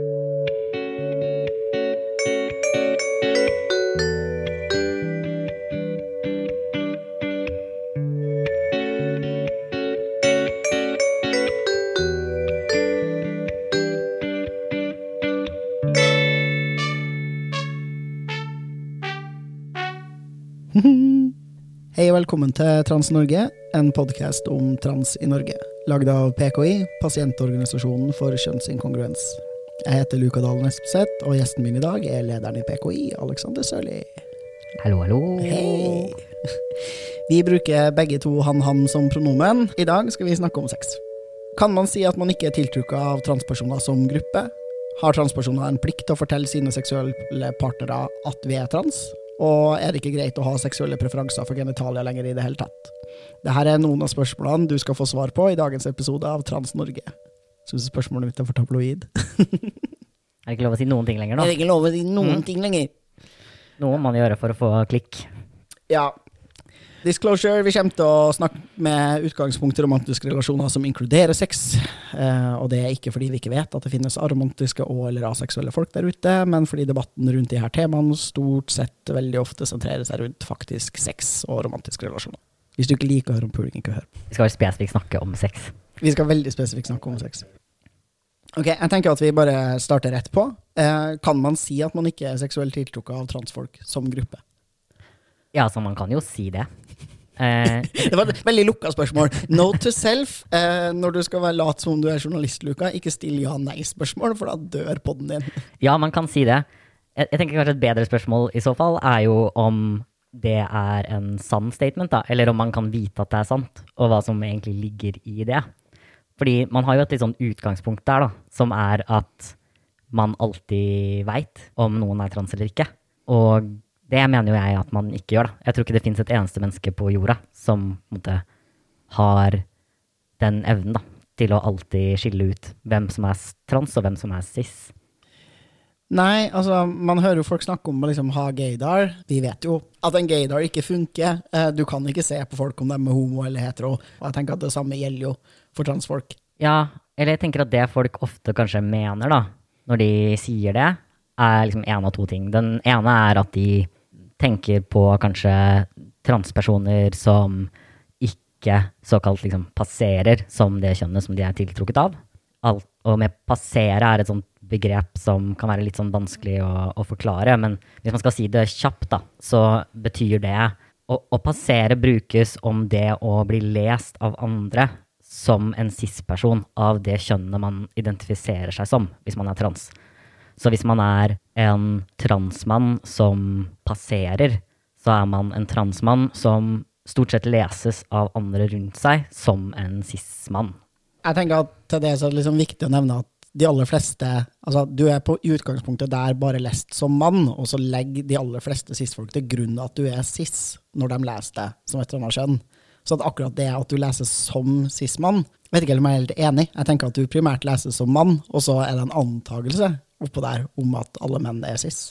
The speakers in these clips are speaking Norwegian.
Hei og velkommen til Trans-Norge, en podkast om trans i Norge. Lagd av PKI, pasientorganisasjonen for kjønnsinkongruens. Jeg heter Luka Dalen Espeseth, og gjesten min i dag er lederen i PKI, Alexander Sørli. Hallo, hallo. Hei! Vi bruker begge to han-han som pronomen. I dag skal vi snakke om sex. Kan man si at man ikke er tiltrukket av transpersoner som gruppe? Har transpersoner en plikt til å fortelle sine seksuelle partnere at vi er trans? Og er det ikke greit å ha seksuelle preferanser for genitalia lenger i det hele tatt? Dette er noen av spørsmålene du skal få svar på i dagens episode av Trans-Norge. Syns spørsmålet mitt er for tabloid. Er det ikke lov å si noen ting lenger nå? Er det ikke lov å si noen Mm. ting lenger? Noe må man gjøre for å få klikk. Ja. Disclosure, vi kommer til å snakke med utgangspunkt i romantiske relasjoner som inkluderer sex. Eh, og det er ikke fordi vi ikke vet at det finnes aromantiske og eller aseksuelle folk der ute, men fordi debatten rundt de her temaene stort sett veldig ofte sentrerer seg rundt faktisk sex og romantiske relasjoner. Hvis du ikke liker å høre om puling, ikke hør. Vi skal spesifikt snakke om sex. Vi skal veldig spesifikt snakke om sex. Ok, jeg tenker at vi bare starter rett på. Eh, kan man si at man ikke er seksuelt tiltrukket av transfolk som gruppe? Ja, så man kan jo si det. Eh, Det var et veldig lukka spørsmål. No to self. Eh, når du skal være lat som om du er journalist, Luka, ikke still ja-nei-spørsmål, for da dør podden din. ja, man kan si det. Jeg, jeg tenker kanskje et bedre spørsmål i så fall er jo om det er en sann statement, da, eller om man kan vite at det er sant, og hva som egentlig ligger i det. Fordi man har jo et litt sånn utgangspunkt der, da, som er at man alltid veit om noen er trans eller ikke. Og det mener jo jeg at man ikke gjør, da. Jeg tror ikke det fins et eneste menneske på jorda som på en måte, har den evnen da, til å alltid skille ut hvem som er trans, og hvem som er cis. Nei, altså, man hører jo folk snakke om å liksom ha gaydar. Vi vet jo at en gaydar ikke funker. Eh, du kan ikke se på folk om de er homo eller hetero. Og jeg tenker at det samme gjelder jo for transfolk. Ja, eller jeg tenker at det folk ofte kanskje mener, da, når de sier det, er liksom én av to ting. Den ene er at de tenker på kanskje transpersoner som ikke såkalt liksom passerer som det kjønnet som de er tiltrukket av. Alt, og med passere er et sånt begrep som kan være litt sånn vanskelig å, å forklare, men hvis man skal si det kjapt, da, så betyr det å, å passere brukes om det å bli lest av andre som en cis-person av det kjønnet man identifiserer seg som, hvis man er trans. Så hvis man er en transmann som passerer, så er man en transmann som stort sett leses av andre rundt seg som en cis-mann. Jeg tenker at til det er det liksom viktig å nevne at de aller fleste Altså, du er på utgangspunktet der bare lest som mann, og så legger de aller fleste cis-folk til grunn at du er cis når de leser det som et eller annet kjønn. Så at akkurat det at du leser som cis-mann Vet ikke om jeg er helt enig. Jeg tenker at du primært leser som mann, og så er det en antagelse oppå der om at alle menn er cis.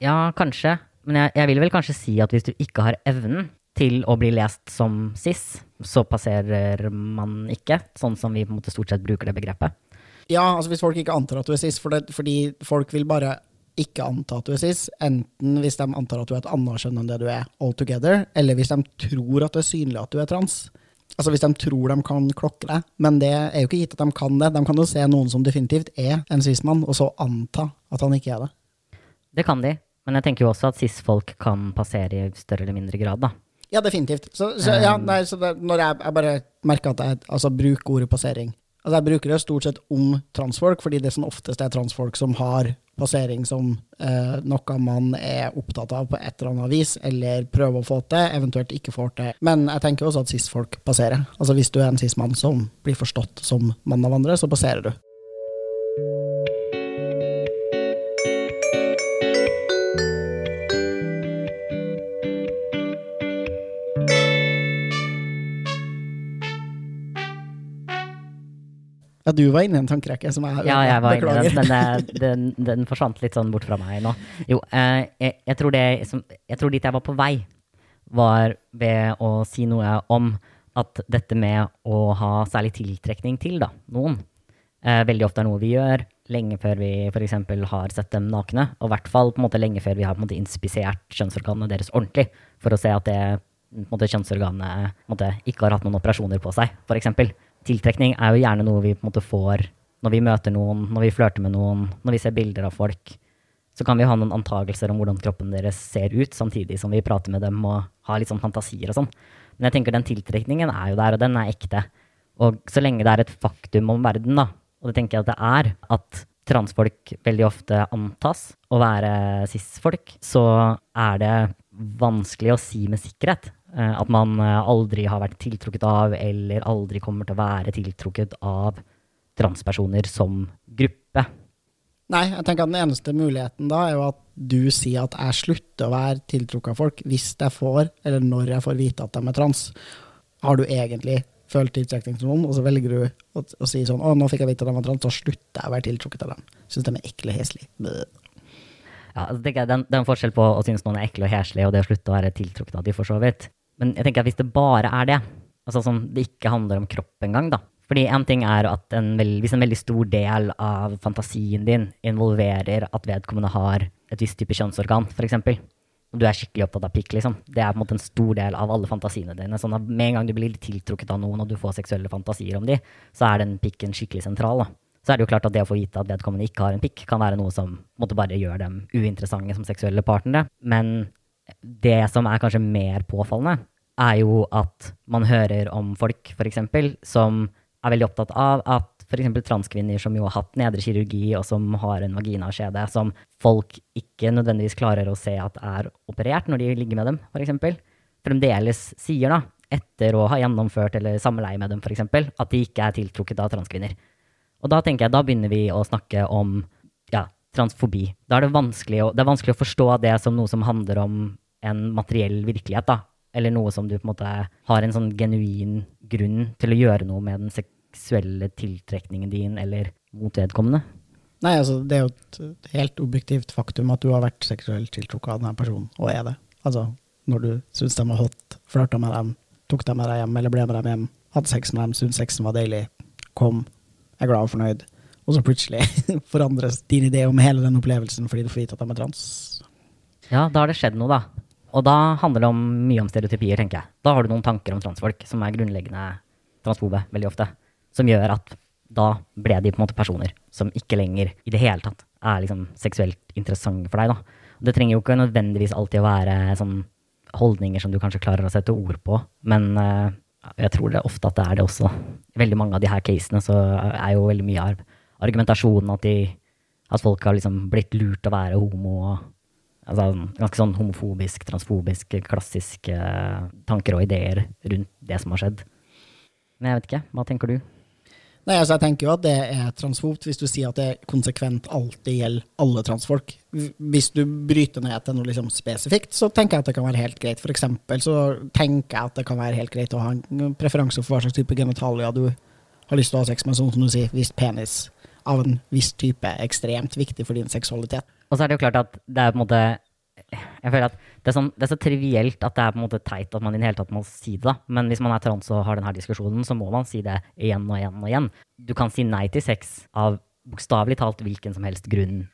Ja, kanskje. Men jeg, jeg vil vel kanskje si at hvis du ikke har evnen til å bli lest som cis, så passerer man ikke, sånn som vi på en måte stort sett bruker det begrepet. Ja, altså hvis folk ikke antar at du er cis, for det, fordi folk vil bare ikke anta at du er cis, enten hvis de antar at du er et annet kjønn enn det du er altogether, eller hvis de tror at det er synlig at du er trans. Altså hvis de tror de kan klokke deg, men det er jo ikke gitt at de kan det. De kan jo se noen som definitivt er en cis-mann, og så anta at han ikke er det. Det kan de, men jeg tenker jo også at cis-folk kan passere i større eller mindre grad, da. Ja, definitivt. Så, så, ja, nei, så det, når jeg, jeg bare merker at jeg altså, bruker ordet passering Altså, jeg bruker det stort sett om transfolk, fordi det som oftest er transfolk som har passering som eh, noe man er opptatt av på et eller annet vis, eller prøver å få til, eventuelt ikke får til. Men jeg tenker også at cis-folk passerer. Altså, hvis du er en cis-mann som blir forstått som mann av andre, så passerer du. Ja, du var inne i en tankerekke som jeg Ja, jeg var inne beklager. den, men den, den forsvant litt sånn bort fra meg nå. Jo, eh, jeg, jeg, tror det, som, jeg tror dit jeg var på vei, var ved å si noe om at dette med å ha særlig tiltrekning til da, noen, eh, veldig ofte er noe vi gjør, lenge før vi f.eks. har sett dem nakne, og i hvert fall på en måte lenge før vi har på en måte inspisert kjønnsorganene deres ordentlig, for å se at det på en måte, kjønnsorganet på en måte, ikke har hatt noen operasjoner på seg, f.eks. Tiltrekning er jo gjerne noe vi på en måte får når vi møter noen, når vi flørter med noen, når vi ser bilder av folk. Så kan vi ha noen antakelser om hvordan kroppen deres ser ut, samtidig som vi prater med dem og har litt sånn fantasier og sånn. Men jeg tenker den tiltrekningen er jo der, og den er ekte. Og så lenge det er et faktum om verden, da, og det tenker jeg at det er, at transfolk veldig ofte antas å være cis-folk, så er det vanskelig å si med sikkerhet at man eh, aldri har vært tiltrukket av, eller aldri kommer til å være tiltrukket av transpersoner som gruppe. Nei, jeg tenker at den eneste muligheten da er jo at du sier at jeg slutter å være tiltrukket av folk hvis jeg får, eller når jeg får vite at de er trans. Har du egentlig følt tiltrekning til noen, og så velger du å, å si sånn 'Å, nå fikk jeg vite at de var trans', så slutter jeg å være tiltrukket av dem. Syns de er ekle og heslige. Ja, det, er, det er en forskjell på å synes noen er ekle og heslige, og det å slutte å være tiltrukket av de for så vidt. Men jeg tenker at hvis det bare er det, altså sånn det ikke handler om kropp engang, da. Fordi en ting er at en veld, hvis en veldig stor del av fantasien din involverer at vedkommende har et visst type kjønnsorgan, f.eks., du er skikkelig opptatt av pikk, liksom. Det er på en måte en stor del av alle fantasiene dine. Sånn at med en gang du blir tiltrukket av noen, og du får seksuelle fantasier om de, så er den pikken skikkelig sentral. da. Så er det jo klart at det å få vite at vedkommende ikke har en pikk, kan være noe som måtte bare gjøre dem uinteressante som seksuelle partnere. Men det som er kanskje mer påfallende, er jo at man hører om folk, f.eks., som er veldig opptatt av at f.eks. transkvinner som jo har hatt nedre kirurgi, og som har en vaginaskjede, som folk ikke nødvendigvis klarer å se at er operert når de ligger med dem, f.eks., fremdeles sier, da, etter å ha gjennomført eller samleie med dem, f.eks., at de ikke er tiltrukket av transkvinner. Og da tenker jeg, da begynner vi å snakke om ja, transfobi. Da er det å, det er vanskelig å forstå det som noe som handler om en materiell virkelighet, da. Eller noe som du på en måte har en sånn genuin grunn til å gjøre noe med den seksuelle tiltrekningen din eller mot vedkommende? Nei, altså, det er jo et helt objektivt faktum at du har vært seksuelt tiltrukket av denne personen, og er det. Altså, når du syns de var hot, flørta med dem, tok dem med deg hjem eller ble med dem hjem, hadde sex med dem, syntes sexen var deilig, kom, er glad og fornøyd, og så plutselig forandres din idé om hele den opplevelsen fordi du får vite at de er trans. Ja, da har det skjedd noe, da. Og da handler det om mye om stereotypier, tenker jeg. Da har du noen tanker om transfolk som er grunnleggende transfobe, veldig ofte som gjør at da ble de på en måte personer som ikke lenger i det hele tatt er liksom seksuelt interessante for deg. da. Det trenger jo ikke nødvendigvis alltid å være sånn holdninger som du kanskje klarer å sette ord på, men uh, jeg tror det ofte at det er det også. I veldig mange av de her casene så er jo veldig mye av argumentasjonen at, de, at folk har liksom blitt lurt å være homo. og altså, Ganske sånn homofobisk, transfobisk, klassiske tanker og ideer rundt det som har skjedd. Men jeg vet ikke, hva tenker du? Nei, altså jeg tenker jo at det er transfobt hvis du sier at det konsekvent alltid gjelder alle transfolk. Hvis du bryter ned til noe liksom spesifikt, så tenker jeg at det kan være helt greit. For eksempel så tenker jeg at det kan være helt greit å ha en preferanse for hva slags type genitalia du har lyst til å ha sex med, sånn som du sier, hvis penis av en viss type er ekstremt viktig for din seksualitet. Og så er det jo klart at det er på en måte jeg føler at det er, sånn, det er, så trivielt at det er på en måte teit at man i det hele tatt må si det. da. Men hvis man er trans og har denne diskusjonen, så må man si det igjen og igjen og igjen. Du kan si nei til sex av bokstavelig talt hvilken som helst grunn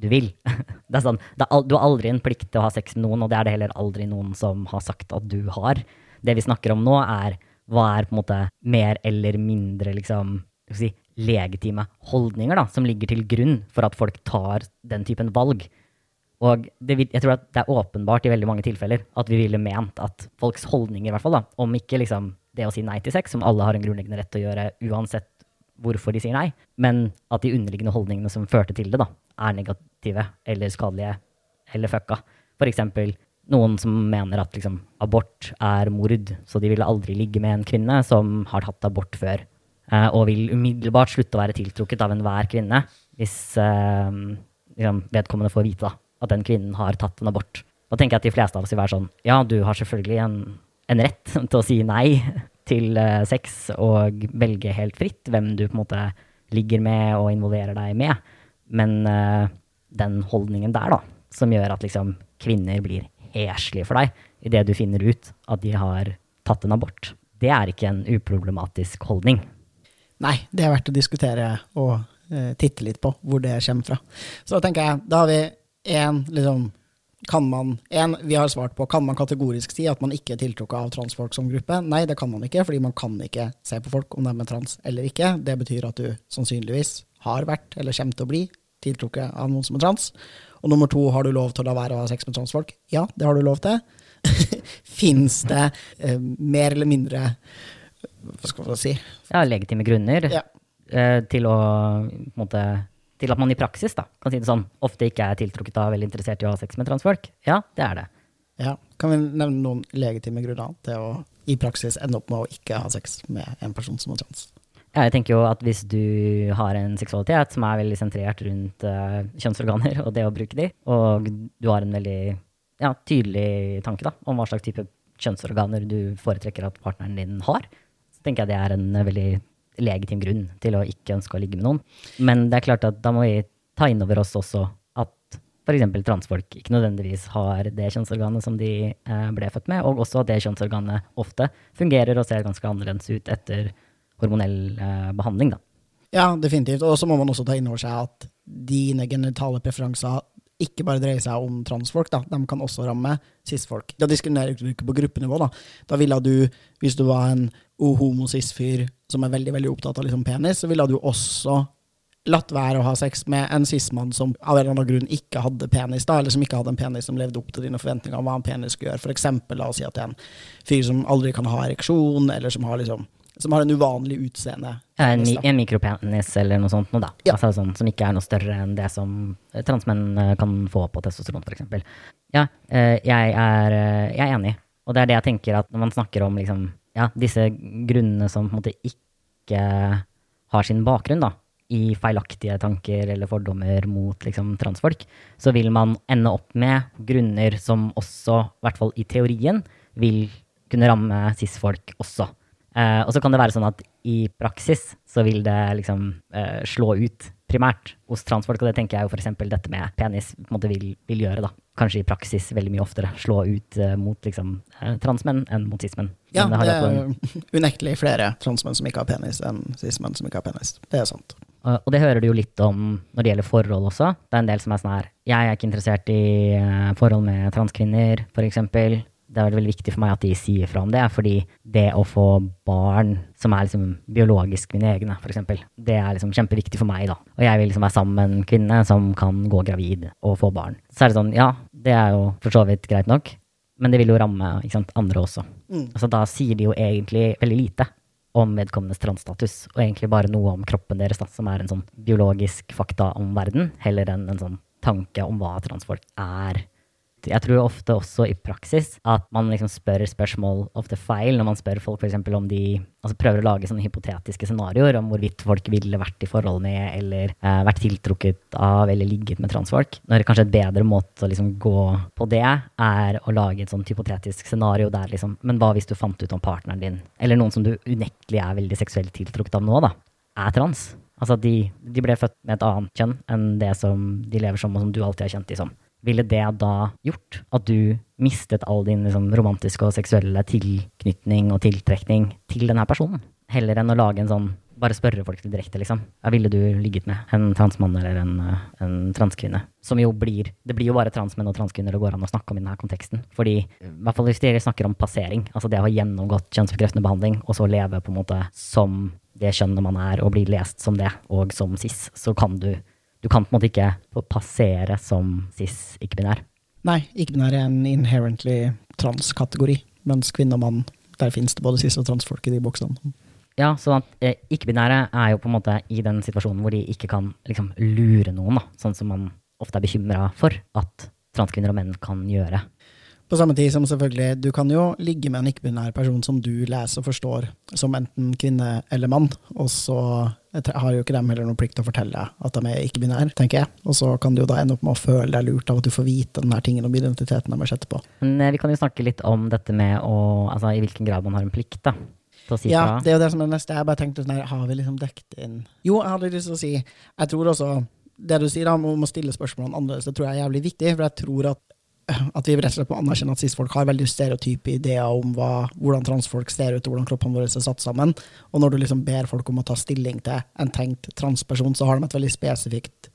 du vil. Det er sånn, det er, du har aldri en plikt til å ha sex med noen, og det er det heller aldri noen som har sagt at du har. Det vi snakker om nå, er hva er på en måte mer eller mindre liksom, si, legitime holdninger da, som ligger til grunn for at folk tar den typen valg. Og det, jeg tror at det er åpenbart i veldig mange tilfeller at vi ville ment at folks holdninger, i hvert fall, da, om ikke liksom det å si nei til sex, som alle har en grunnleggende rett til å gjøre uansett hvorfor de sier nei, men at de underliggende holdningene som førte til det, da, er negative eller skadelige eller fucka. For eksempel noen som mener at liksom, abort er mord, så de ville aldri ligge med en kvinne som har tatt abort før, og vil umiddelbart slutte å være tiltrukket av enhver kvinne hvis eh, liksom, vedkommende får vite da, at den kvinnen har tatt en abort. Da tenker jeg at de fleste av oss vil være sånn Ja, du har selvfølgelig en, en rett til å si nei til uh, sex og velge helt fritt hvem du på en måte ligger med og involverer deg med. Men uh, den holdningen der, da, som gjør at liksom kvinner blir heslige for deg idet du finner ut at de har tatt en abort, det er ikke en uproblematisk holdning. Nei, det er verdt å diskutere og eh, titte litt på hvor det kommer fra. Så da tenker jeg, da har vi én liksom kan man, en, vi har svart på, kan man kategorisk si at man ikke er tiltrukket av transfolk som gruppe? Nei, det kan man ikke, fordi man kan ikke se på folk om de er trans eller ikke. Det betyr at du sannsynligvis har vært, eller kommer til å bli, tiltrukket av noen som er trans. Og nummer to, har du lov til å la være å ha sex med transfolk? Ja, det har du lov til. Fins det eh, mer eller mindre Hva skal man si? Ja, legitime grunner Ja. eh, til å på en måte til at man i praksis da, kan si det sånn, ofte ikke er tiltrukket av eller interessert i å ha sex med transfolk. Ja, det er det. Ja. Kan vi nevne noen legitime grunner til å i praksis ende opp med å ikke ha sex med en person som er trans? Ja, Jeg tenker jo at hvis du har en seksualitet som er veldig sentrert rundt uh, kjønnsorganer og det å bruke de, og du har en veldig ja, tydelig tanke da, om hva slags type kjønnsorganer du foretrekker at partneren din har, tenker jeg det er en eh, veldig legitim grunn til å ikke ønske å ligge med noen. Men det er klart at da må vi ta inn over oss også at f.eks. transfolk ikke nødvendigvis har det kjønnsorganet som de eh, ble født med, og også at det kjønnsorganet ofte fungerer og ser ganske annerledes ut etter hormonell eh, behandling. Da. Ja, definitivt. Og så må man også ta inn over seg at dine genitale preferanser ikke bare dreier seg om transfolk, da. de kan også ramme cis-folk. Da diskriminerer du ikke på gruppenivå. Da Da ville du, hvis du var en homo-cis-fyr som er veldig veldig opptatt av liksom penis, så ville du også latt være å ha sex med en cis-mann som av en eller annen grunn ikke hadde penis, da, eller som ikke hadde en penis som levde opp til dine forventninger om hva en penis skulle gjøre. For eksempel, la oss si at det er en fyr som aldri kan ha ereksjon, eller som har liksom som har en uvanlig utseende. Ja, En, mi- en mikropenis eller noe sånt noe, da. Ja. Altså, sånn, som ikke er noe større enn det som eh, transmenn eh, kan få på testosteron, f.eks. Ja, eh, jeg er, jeg er enig. Og det er det jeg tenker at når man snakker om liksom, ja, disse grunnene som på en måte ikke har sin bakgrunn da, i feilaktige tanker eller fordommer mot liksom, transfolk, så vil man ende opp med grunner som også, i hvert fall i teorien, vil kunne ramme cis-folk også. Eh, og så kan det være sånn at i praksis så vil det liksom uh, slå ut primært hos transfolk, og det tenker jeg jo f.eks. dette med penis på en måte vil, vil gjøre, da. Kanskje i praksis veldig mye oftere slå ut uh, mot liksom transmenn enn mot cis-menn. Ja, det, det er en- unektelig flere transmenn som ikke har penis, enn cis-menn som ikke har penis. Det er sant. Uh, Og det hører du jo litt om når det gjelder forhold også. Det er en del som er sånn her Jeg er ikke interessert i uh, forhold med transkvinner, f.eks. Det er veldig viktig for meg at de sier fra om det, fordi det å få barn som er liksom biologisk mine egne, f.eks., det er liksom kjempeviktig for meg, da. Og jeg vil liksom være sammen med en kvinne som kan gå gravid og få barn. Så er det sånn, ja, det er jo for så vidt greit nok, men det vil jo ramme sant, andre også. Mm. Altså, da sier de jo egentlig veldig lite om vedkommendes transstatus, og egentlig bare noe om kroppen deres, da, som er en sånn biologisk fakta om verden, heller enn en sånn tanke om hva transfolk er. Jeg tror ofte også i praksis at man liksom spør spørsmål ofte feil når man spør folk eksempel om de altså prøver å lage sånne hypotetiske scenarioer om hvorvidt folk ville vært i forhold med eller eh, vært tiltrukket av eller ligget med transfolk. Når kanskje et bedre måte å liksom gå på det er å lage et sånt hypotetisk scenario der liksom Men hva hvis du fant ut om partneren din, eller noen som du unektelig er veldig seksuelt tiltrukket av nå, da, er trans? Altså at de, de ble født med et annet kjønn enn det som de lever som, og som du alltid har kjent de som. Ville det da gjort at du mistet all din liksom, romantiske og seksuelle tilknytning og tiltrekning til denne personen? Heller enn å lage en sånn bare spørre folk direkte, liksom. Hva ville du ligget med en transmann eller en, eh, en transkvinne? Som jo blir Det blir jo bare transmenn og transkvinner det går an å snakke om i denne konteksten. Fordi, i hvert fall hvis dere snakker om passering, altså det å ha gjennomgått kjønnsbekreftende behandling, og så leve på en måte som det kjønnet man er, og bli lest som det, og som cis, så kan du Du kan på en måte ikke få passere som cis ikke-binær. Nei, ikke-binær er en inherently trans-kategori. mens kvinne og mann, der finnes det både cis og transfolk i de boksene. Ja, så eh, ikke-binære er jo på en måte i den situasjonen hvor de ikke kan liksom lure noen, da. Sånn som man ofte er bekymra for at transkvinner og menn kan gjøre. På samme tid som selvfølgelig, du kan jo ligge med en ikke-binær person som du leser og forstår som enten kvinne eller mann, og så har jo ikke dem heller noen plikt til å fortelle at de er ikke-binære, tenker jeg. Og så kan du jo da ende opp med å føle deg lurt av at du får vite den her tingen om identiteten deres etterpå. Men eh, vi kan jo snakke litt om dette med å Altså i hvilken grad man har en plikt, da. Si Ja, det er jo det som er neste. Jeg bare tenkte sånn her, har vi liksom dekket inn Jo, jeg hadde lyst til å si Jeg tror også det du sier om å stille spørsmålene annerledes, det tror jeg er jævlig viktig. For jeg tror at at vi rett og slett må anerkjenne at cis-folk har veldig stereotype ideer om hva, hvordan transfolk ser ut, og hvordan kroppene våre er satt sammen. Og når du liksom ber folk om å ta stilling til en tenkt transperson, så har de et veldig spesifikt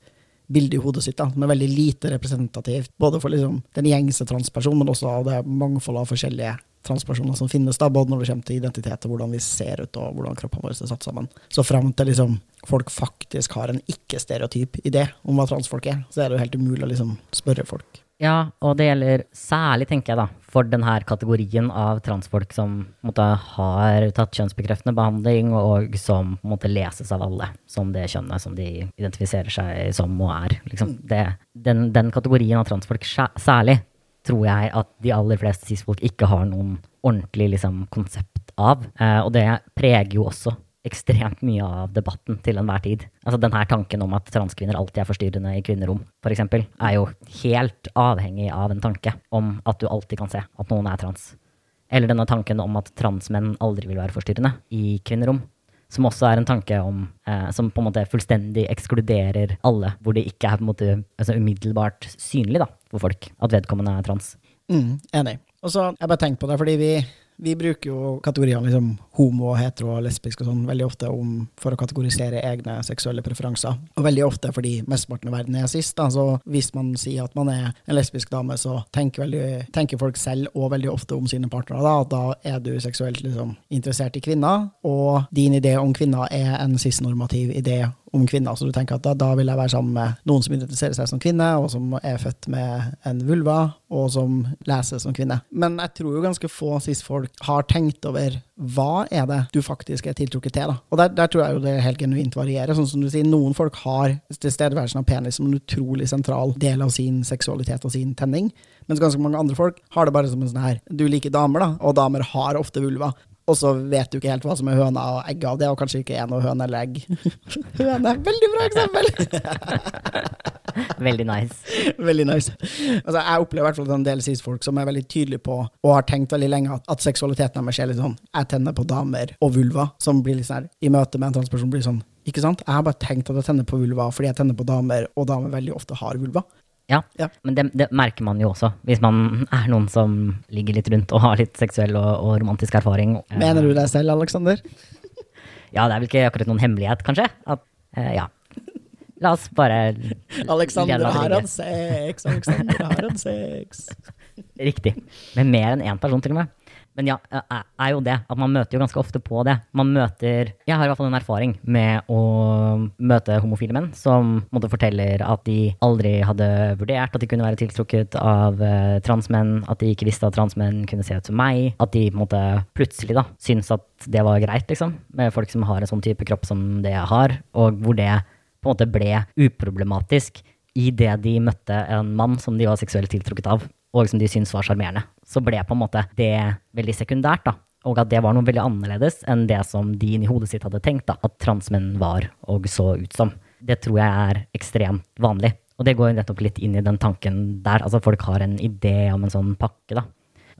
bilde i hodet sitt da, som er veldig lite representativt, både for liksom den gjengse transpersonen, men også av det mangfoldet av forskjellige transpersoner som finnes, da, både når det kommer til identitet og hvordan vi ser ut og hvordan kroppene våre er satt sammen. Så fram til liksom, folk faktisk har en ikke-stereotyp idé om hva transfolk er, så er det jo helt umulig å liksom spørre folk. Ja, og det gjelder særlig, tenker jeg da, for denne kategorien av transfolk som måtte, har tatt kjønnsbekreftende behandling, og som måtte leses av alle som det kjønnet som de identifiserer seg som og er. Liksom. Det, den, den, kategorien av transfolk særlig tror jeg at de aller fleste cis-folk ikke har noen ordentlig liksom, konsept av. Eh, og det preger jo også ekstremt mye av debatten til enhver tid. Altså denne tanken om at transkvinner alltid er forstyrrende i kvinnerom, f.eks., er jo helt avhengig av en tanke om at du alltid kan se at noen er trans. Eller denne tanken om at transmenn aldri vil være forstyrrende i kvinnerom. Som også er en tanke om, eh, som på en måte fullstendig ekskluderer alle, hvor det ikke er på en måte altså umiddelbart synlig da, for folk at vedkommende er trans. Mm, enig. Og så jeg bare tenkt på det, fordi vi vi bruker jo kategoriene liksom homo, hetero og lesbisk og sånn veldig ofte om, for å kategorisere egne seksuelle preferanser. Og veldig ofte fordi mesteparten av verden er sist. Da. Så hvis man sier at man er en lesbisk dame, så tenker, veldig, tenker folk selv og veldig ofte om sine partnere da, at da er du seksuelt liksom, interessert i kvinner, og din idé om kvinner er en cis-normativ idé om kvinner. Så du tenker at da, da, vil jeg være sammen med noen som identifiserer seg som kvinne, og som er født med en vulva, og som leser som kvinne. Men jeg tror jo ganske få cis-folk har tenkt over hva er det du faktisk er tiltrukket til. da. Og der, der tror jeg jo det helt genuint varierer. Sånn som du sier, Noen folk har tilstedeværelsen av penis som en utrolig sentral del av sin seksualitet og sin tenning. Mens ganske mange andre folk har det bare som en sånn her Du liker damer, da, og damer har ofte vulva og så vet du ikke helt hva som er høna og egget av det, og kanskje ikke er noe høne eller egg. høne, veldig bra eksempel! veldig nice. Veldig nice. Altså, jeg opplever i hvert fall en del cis-folk som er veldig tydelige på, og har tenkt veldig lenge, at, at seksualiteten deres er litt sånn Jeg tenner på damer og vulva, som blir litt sånn her, i møte med en transperson blir sånn ikke sant? Jeg har bare tenkt at jeg tenner på vulva fordi jeg tenner på damer, og damer veldig ofte har vulva. Ja, ja. men det, det, merker man jo også, hvis man er noen som ligger litt rundt og har litt seksuell og, og romantisk erfaring. Mener du deg selv, Aleksander? ja, det er vel ikke akkurat noen hemmelighet, kanskje. At, uh, ja. La oss bare Alexander har en sex, Aleksander har en sex. Riktig. Med mer enn én person, til og med. Men ja, er jo det. At man møter jo ganske ofte på det. Man møter Jeg har i hvert fall en erfaring med å møte homofile menn som måtte forteller at de aldri hadde vurdert at de kunne være tiltrukket av uh, transmenn, at de ikke visste at transmenn kunne se ut som meg, at de måte plutselig da syns at det var greit, liksom, med folk som har en sånn type kropp som det jeg har, og hvor det på en måte ble uproblematisk idet de møtte en mann som de var seksuelt tiltrukket av og som de syntes var sjarmerende, så ble på en måte det veldig sekundært. da. Og at det var noe veldig annerledes enn det som de inni hodet sitt hadde tenkt da, at transmenn var og så ut som. Det tror jeg er ekstremt vanlig. Og det går nettopp litt inn i den tanken der. Altså folk har en idé om en sånn pakke, da.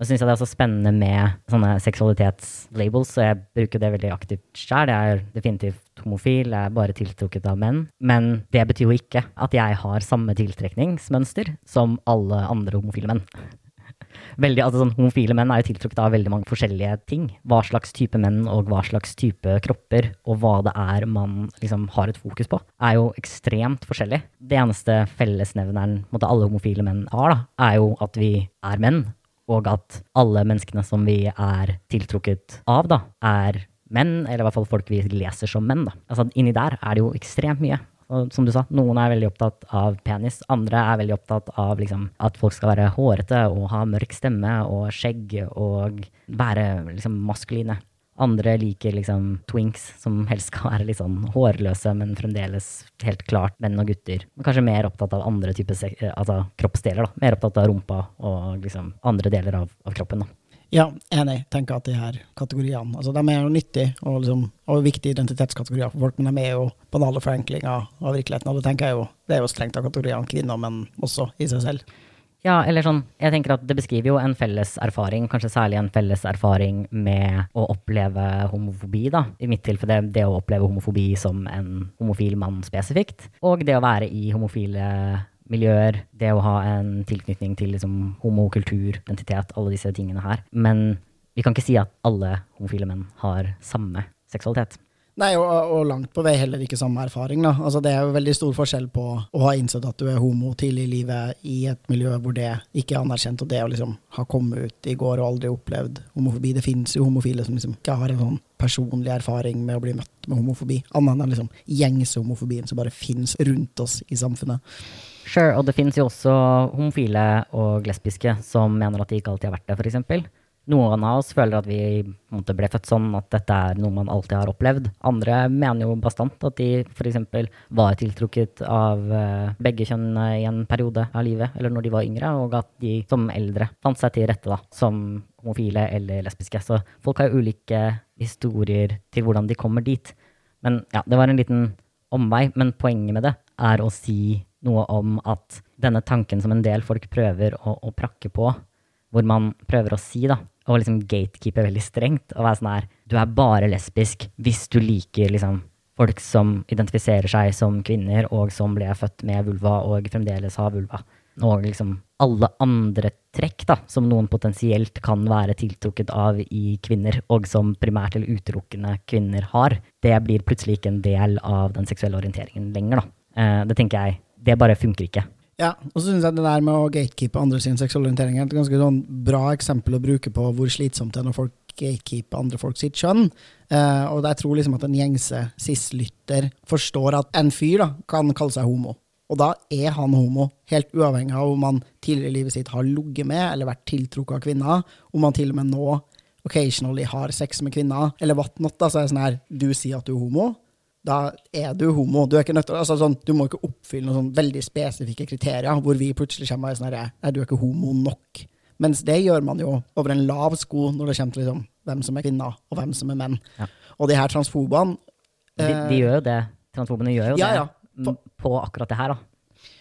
Og så syns jeg det er så spennende med sånne seksualitetslabels, så jeg bruker det veldig aktivt sjøl. Jeg er definitivt homofil, jeg er bare tiltrukket av menn. Men det betyr jo ikke at jeg har samme tiltrekningsmønster som alle andre homofile menn. Veldig, altså sånn, homofile menn er jo tiltrukket av veldig mange forskjellige ting. Hva slags type menn og hva slags type kropper, og hva det er man liksom har et fokus på, er jo ekstremt forskjellig. Det eneste fellesnevneren måtte alle homofile menn har, da, er jo at vi er menn, og at alle menneskene som vi er tiltrukket av, da, er menn, eller i hvert fall folk vi leser som menn. da. Altså Inni der er det jo ekstremt mye. Og som du sa, noen er veldig opptatt av penis, andre er veldig opptatt av liksom, at folk skal være hårete og ha mørk stemme og skjegg og være liksom, maskuline. Andre liker liksom twinks, som helst skal være litt sånn hårløse, men fremdeles helt klart menn og gutter. Kanskje mer opptatt av andre typer altså kroppsdeler. da. Mer opptatt av rumpa og liksom andre deler av, av kroppen. da. Ja, enig. Tenker at de her kategoriene altså de er jo nyttige og, liksom, og viktige identitetskategorier for folk, men de er jo banale forenklinger av virkeligheten. Og det tenker jeg jo, det er jo strengt av kategoriene kvinner, men også i seg selv. Ja, eller sånn, jeg tenker at det beskriver jo en felles erfaring, kanskje særlig en felles erfaring med å oppleve homofobi, da. I mitt tilfelle det å oppleve homofobi som en homofil mann spesifikt. Og det å være i homofile miljøer, det å ha en tilknytning til liksom homokultur, identitet, alle disse tingene her. Men vi kan ikke si at alle homofile menn har samme seksualitet. Nei, og, og, langt på vei heller ikke samme erfaring. da. Altså, det er jo veldig stor forskjell på å ha innsett at du er homo tidlig i livet i et miljø hvor det ikke er anerkjent, og det å liksom ha kommet ut i går og aldri opplevd homofobi. Det finnes jo homofile som liksom ikke har en sånn personlig erfaring med å bli møtt med homofobi, annet enn liksom gjengse homofobien som bare finnes rundt oss i samfunnet. Sure, og det finnes jo også homofile og lesbiske som mener at de ikke alltid har vært det, f.eks. Noen av oss føler at vi måte, ble født sånn at dette er noe man alltid har opplevd. Andre mener jo bastant at de f.eks. var tiltrukket av uh, begge kjønn i en periode av livet, eller når de var yngre, og at de som eldre fant seg til rette da, som homofile eller lesbiske. Så folk har jo ulike historier til hvordan de kommer dit. Men ja, det var en liten omvei. Men poenget med det er å si noe om at denne tanken som en del folk prøver å, å prakke på, hvor man prøver å si da, og liksom gatekeeper veldig strengt. Og være sånn her Du er bare lesbisk hvis du liker liksom folk som identifiserer seg som kvinner, og som ble født med vulva og fremdeles har vulva. Og liksom alle andre trekk da, som noen potensielt kan være tiltrukket av i kvinner, og som primært eller utelukkende kvinner har, det blir plutselig ikke en del av den seksuelle orienteringen lenger. da. Eh, det tenker jeg, det bare funker ikke. Ja, og så syns jeg det der med å gatekeepe andre sin seksuelle orientering er et ganske sånn bra eksempel å bruke på hvor slitsomt det er når folk gatekeeper andre folk sitt kjønn. Uh, og jeg tror liksom at en gjengse cis-lytter forstår at en fyr da, kan kalle seg homo. Og da er han homo, helt uavhengig av om han tidligere i livet sitt har ligget med eller vært tiltrukket av kvinner, om han til og med nå occasionally har sex med kvinner, eller whatnot. Da, så er det sånn her, du sier at du er homo, da er du homo. Du, er ikke nødt altså sånn, du må ikke oppfylle noen sånn veldig spesifikke kriterier hvor vi plutselig kommer og sånn Nei, du er ikke homo nok. Mens det gjør man jo over en lav sko når det kommer til liksom, hvem som er kvinner, og hvem som er menn. Ja. Og de her transfobene de, de, eh, gjør jo det. Transfobene gjør jo ja, det ja. på akkurat det her, da.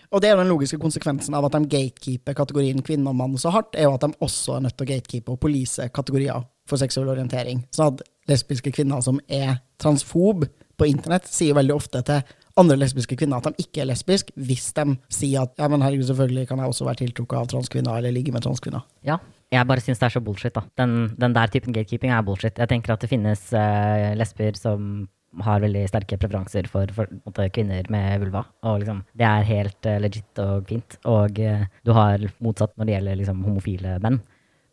Og det er den logiske konsekvensen av at de gatekeeper kategorien kvinne og mann så hardt, er jo at de også er nødt til å gatekeepe og police kategorier for seksuell orientering. Så at lesbiske kvinner som er transfob, på internett sier veldig ofte til andre lesbiske kvinner at de ikke er lesbiske, hvis de sier at ja, men herregud, selvfølgelig kan jeg også være tiltrukket av transkvinner eller ligge med transkvinner. Ja, jeg bare syns det er så bullshit, da. Den, den, der typen gatekeeping er bullshit. Jeg tenker at det finnes uh, lesber som har veldig sterke preferanser for, for måte, kvinner med vulva. Og liksom, det er helt uh, legit og fint. Og uh, du har motsatt når det gjelder liksom, homofile menn.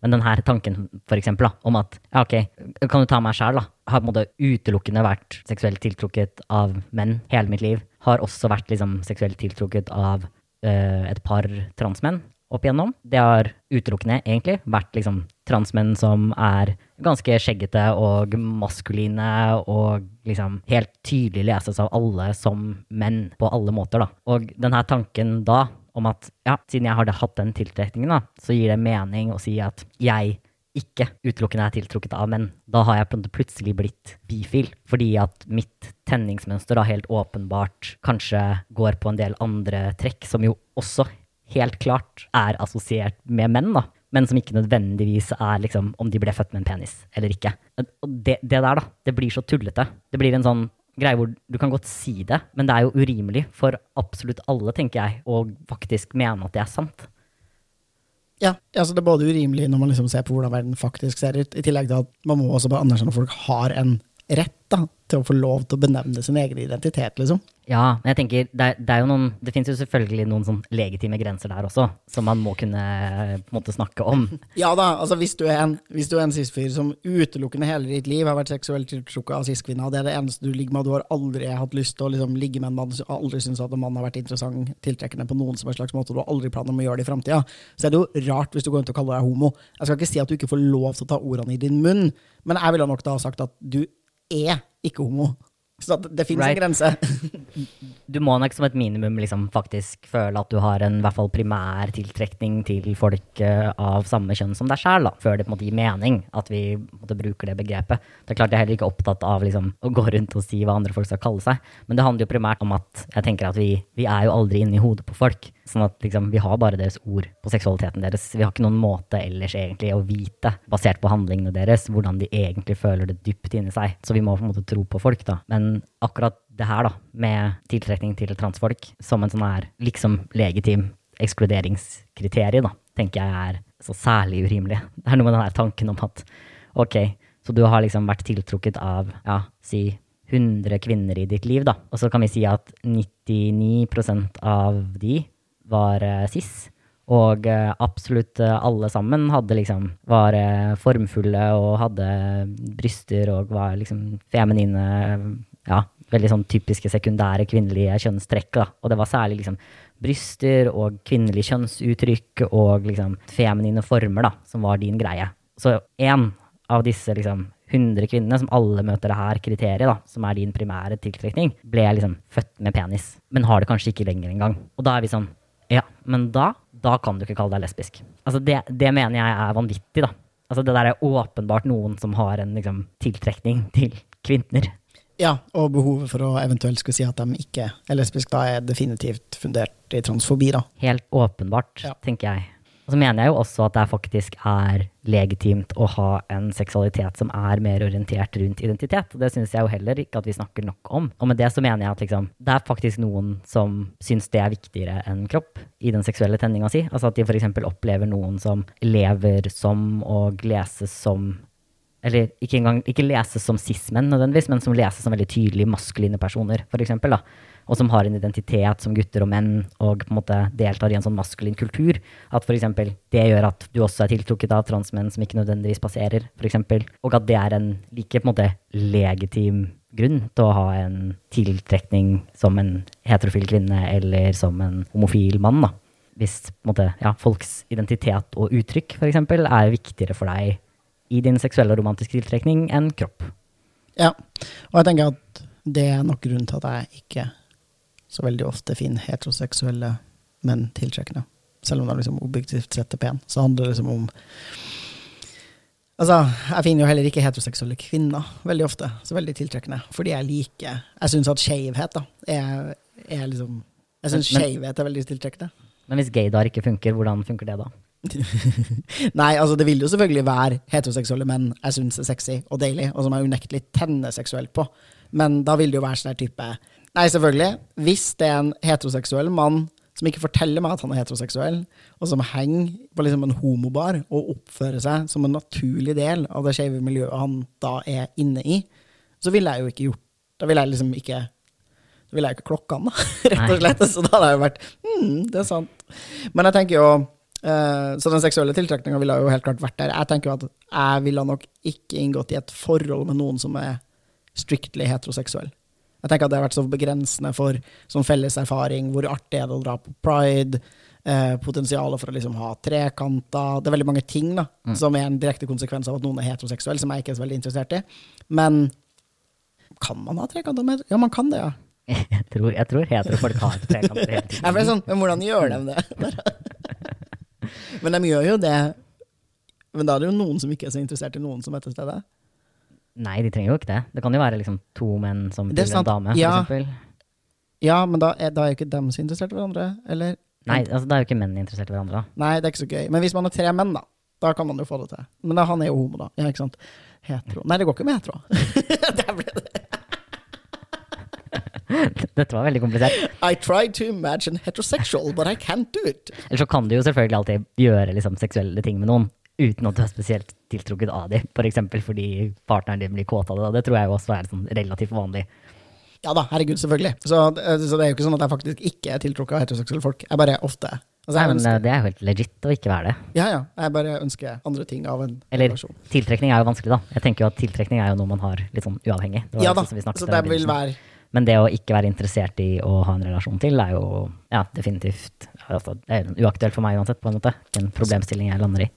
Men denne tanken for eksempel, da, om at ja, ok, kan du ta meg sjæl, da. Har på en måte utelukkende vært seksuelt tiltrukket av menn hele mitt liv. Har også vært liksom seksuelt tiltrukket av uh, et par transmenn opp igjennom. Det har utelukkende egentlig vært liksom transmenn som er ganske skjeggete og maskuline og liksom helt tydelig leses av alle som menn på alle måter, da. Og denne tanken da om at ja, siden jeg har hatt den tiltrekningen, da, så gir det mening å si at jeg ikke utelukkende er tiltrukket av menn. Da har jeg plutselig blitt bifil, fordi at mitt tenningsmønster da helt åpenbart kanskje går på en del andre trekk, som jo også helt klart er assosiert med menn, da. Men som ikke nødvendigvis er liksom om de ble født med en penis eller ikke. Og det, det der, da, det blir så tullete. Det blir en sånn greie hvor du kan godt si det, men det er jo urimelig for absolutt alle, tenker jeg, å faktisk mene at det er sant. Ja, altså det er både urimelig når man liksom ser på hvordan verden faktisk ser ut, i tillegg til at man må også bare anerkjenne at folk har en rett da, til å få lov til å benevne sin egen identitet, liksom. Ja, men jeg tenker, det, er, det er jo noen Det finnes jo selvfølgelig noen sånn legitime grenser der også, som man må kunne på en måte snakke om. Ja da, altså hvis du er en, hvis du er en cis-fyr som utelukkende hele ditt liv har vært seksuelt tiltrukket av cis-kvinner, og det er det eneste du ligger med, du har aldri hatt lyst til å liksom, ligge med en mann, aldri syntes at en mann har vært interessant, tiltrekkende på noen som en slags måte, og du har aldri planer om å gjøre det i framtida, så er det jo rart hvis du går rundt og kaller deg homo. Jeg skal ikke si at du ikke får lov til å ta ordene i din munn, men jeg ville nok da sagt at du er ikke homo. Så det, det finnes right. en grense. du må nok som et minimum liksom faktisk føle at du har en hvert fall primær tiltrekning til folk uh, av samme kjønn som deg sjæl, før det på en måte gir mening at vi måte, bruker det begrepet. Det er klart Jeg er heller ikke opptatt av liksom, å gå rundt og si hva andre folk skal kalle seg, men det handler jo primært om at jeg tenker at vi, vi er jo aldri inni hodet på folk. Sånn at liksom, vi har bare deres ord på seksualiteten deres. Vi har ikke noen måte ellers egentlig å vite, basert på handlingene deres, hvordan de egentlig føler det dypt inni seg. Så vi må på en måte tro på folk, da. Men akkurat det her, da, med tiltrekning til transfolk som en sånn her liksom legitim ekskluderingskriterium, da, tenker jeg er så særlig urimelig. Det er noe med den her tanken om at ok, så du har liksom vært tiltrukket av, ja, si 100 kvinner i ditt liv, da. Og så kan vi si at 99% av de var SIS. cis. Og uh, absolutt uh, alle sammen hadde liksom var formfulle og hadde bryster og var liksom feminine Ja, veldig sånn typiske sekundære kvinnelige kjønnstrekk. da. Og det var særlig liksom bryster og kvinnelig kjønnsuttrykk og liksom feminine former da, som var din greie. Så én av disse liksom 100 kvinnene som alle møter det her kriteriet, da, som er din primære tiltrekning, ble liksom født med penis, men har det kanskje ikke lenger engang. Og da er vi sånn Ja, men da, da kan du ikke kalle deg lesbisk. Altså det, det mener jeg er vanvittig, da. Altså det der er åpenbart noen som har en liksom, tiltrekning til kvinner. Ja, og behovet for å eventuelt skulle si at de ikke er lesbiske, da er definitivt fundert i transfobi, da. Helt åpenbart, ja. tenker jeg. Og så mener jeg jo også at det faktisk er legitimt å ha en seksualitet som er mer orientert rundt identitet. Og det syns jeg jo heller ikke at vi snakker nok om. Og med det så mener jeg at liksom, det er faktisk noen som syns det er viktigere enn kropp i den seksuelle tenninga si. Altså at de f.eks. opplever noen som lever som og leses som eller ikke engang ikke leses som cis-menn nødvendigvis, men som leses som veldig tydelige maskuline personer, f.eks. Og som har en identitet som gutter og menn, og på en måte deltar i en sånn maskulin kultur. At f.eks. det gjør at du også er tiltrukket av transmenn som ikke nødvendigvis passerer, f.eks. Og at det er en like på en måte legitim grunn til å ha en tiltrekning som en heterofil kvinne eller som en homofil mann. da. Hvis måte, ja, folks identitet og uttrykk for eksempel, er viktigere for deg i din seksuelle og romantiske tiltrekning enn kropp. Ja, og jeg tenker at det er nok grunnen til at jeg ikke så veldig ofte finner heteroseksuelle menn tiltrekkende. Selv om de liksom objektivt sett er pene, så handler det liksom om Altså, jeg finner jo heller ikke heteroseksuelle kvinner veldig ofte så veldig tiltrekkende, fordi jeg liker Jeg syns at skeivhet, da, er, er liksom Jeg syns skeivhet er veldig tiltrekkende. Men hvis gaydar ikke funker, hvordan funker det da? Nei, altså det vil jo selvfølgelig være heteroseksuelle menn jeg syns er sexy og deilig, og som jeg unektelig tenner seksuelt på. Men da vil det jo være sånn type Nei, selvfølgelig. Hvis det er en heteroseksuell mann som ikke forteller meg at han er heteroseksuell, og som henger på liksom en homobar og oppfører seg som en naturlig del av det skeive miljøet han da er inne i, så ville jeg jo ikke gjort Da ville jeg liksom ikke Da ville jeg ikke klokka han, da, rett og slett. Så da hadde jeg jo vært Hm, det er sant. Men jeg tenker jo Uh, så den seksuelle tiltrekninga ville jo helt klart vært der. Jeg tenker jo at jeg ville nok ikke inngått i et forhold med noen som er strictly heteroseksuell. Jeg tenker at det har vært så begrensende for sånn felles erfaring. Hvor artig er det å dra på pride? Eh, potensialet for å liksom ha trekanter. Det er veldig mange ting da, mm. som er en direkte konsekvens av at noen er heteroseksuell, som jeg ikke er så veldig interessert i. Men kan man ha trekanter med Ja, man kan det, ja. Jeg tror, jeg tror heterofolk har trekanter hele tiden. Jeg ble sånn, Men hvordan gjør de det? Men de gjør jo det. Men da er det jo noen som ikke er så interessert i noen som er til stede. Nei, de trenger jo ikke det. Det kan jo være liksom to menn som til en dame, for eksempel. Ja, men da er, da er jo ikke dem så interessert i hverandre, eller? Nei, altså da er jo ikke menn interessert i hverandre. Nei, det er ikke så gøy. Men hvis man er tre menn, da, da kan man jo få det til. Men da, han er jo homo, da. Ja, ikke sant? Hetero. Nei, det går ikke med hetero. Der ble det. Dette var veldig komplisert. I tried to imagine heterosexual, but I can't do it. Eller så kan du jo selvfølgelig alltid gjøre liksom, seksuelle ting med noen uten at du er spesielt tiltrukket av dem. For eksempel fordi partneren din blir kåt av det. Det tror jeg også er sånn relativt vanlig. Ja da, herregud, selvfølgelig. Så, så, det er jo ikke sånn at jeg faktisk ikke er tiltrukket av heteroseksuelle folk. Jeg bare ofte altså, Nei, men ønsker... Det er jo helt legit å ikke være det. Ja, ja. Jeg bare ønsker andre ting av en Eller, relasjon. tiltrekning er jo vanskelig, da. Jeg tenker jo at tiltrekning er jo noe man har litt sånn uavhengig. ja da, så det vil være men det å ikke være interessert i å ha en relasjon til, er jo ja, definitivt altså, Det er uaktuelt for meg uansett, på en måte. En problemstilling jeg lander i.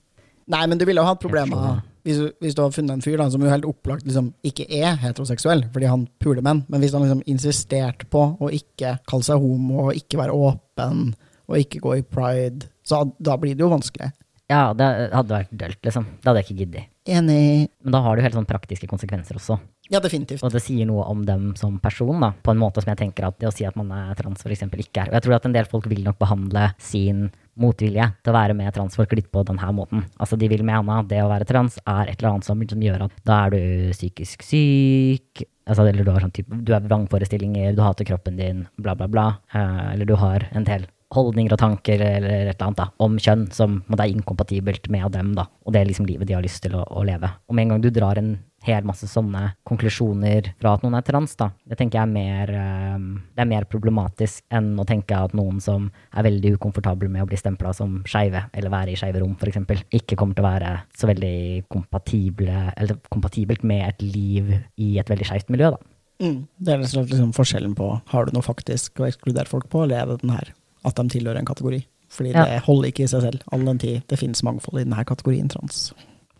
Nei, men du ville jo hatt problemer hvis, hvis, du hadde funnet en fyr da, som jo helt opplagt liksom, ikke er heteroseksuell, fordi han puler menn, men hvis han liksom insisterte på å ikke kalle seg homo, og ikke være åpen, og ikke gå i pride, så da blir det jo vanskelig. Ja, det hadde vært dølt, liksom. Det hadde jeg ikke giddet. Enig. Men da har du helt sånn praktiske konsekvenser også. Ja, definitivt. Og det sier noe om dem som person, da, på en måte som jeg tenker at det å si at man er trans eksempel ikke er. Og jeg tror at en del folk vil nok behandle sin motvilje til å være med transfolk litt på denne måten. Altså De vil mene at det å være trans er et eller annet som, som gjør at da er du psykisk syk, altså, eller du har, sånn type, du har vrangforestillinger, du hater kroppen din, bla, bla, bla. Eh, eller du har en del holdninger og tanker eller et eller annet da, om kjønn som er inkompatibelt med dem. da, Og det er liksom livet de har lyst til å, å leve. Og med en gang du drar en hel masse sånne konklusjoner fra at noen er trans, da. Det tenker jeg er mer, eh, det er mer problematisk enn å tenke at noen som er veldig ukomfortable med å bli stempla som skeive, eller være i skeive rom, f.eks., ikke kommer til å være så veldig kompatible, eller kompatibelt med et liv i et veldig skeivt miljø, da. Mm. Det er liksom forskjellen på har du noe faktisk å ekskludere folk på, eller er det den her at de tilhører en kategori? Fordi Ja. det holder ikke i seg selv, all den tid det finnes mangfold i denne kategorien trans.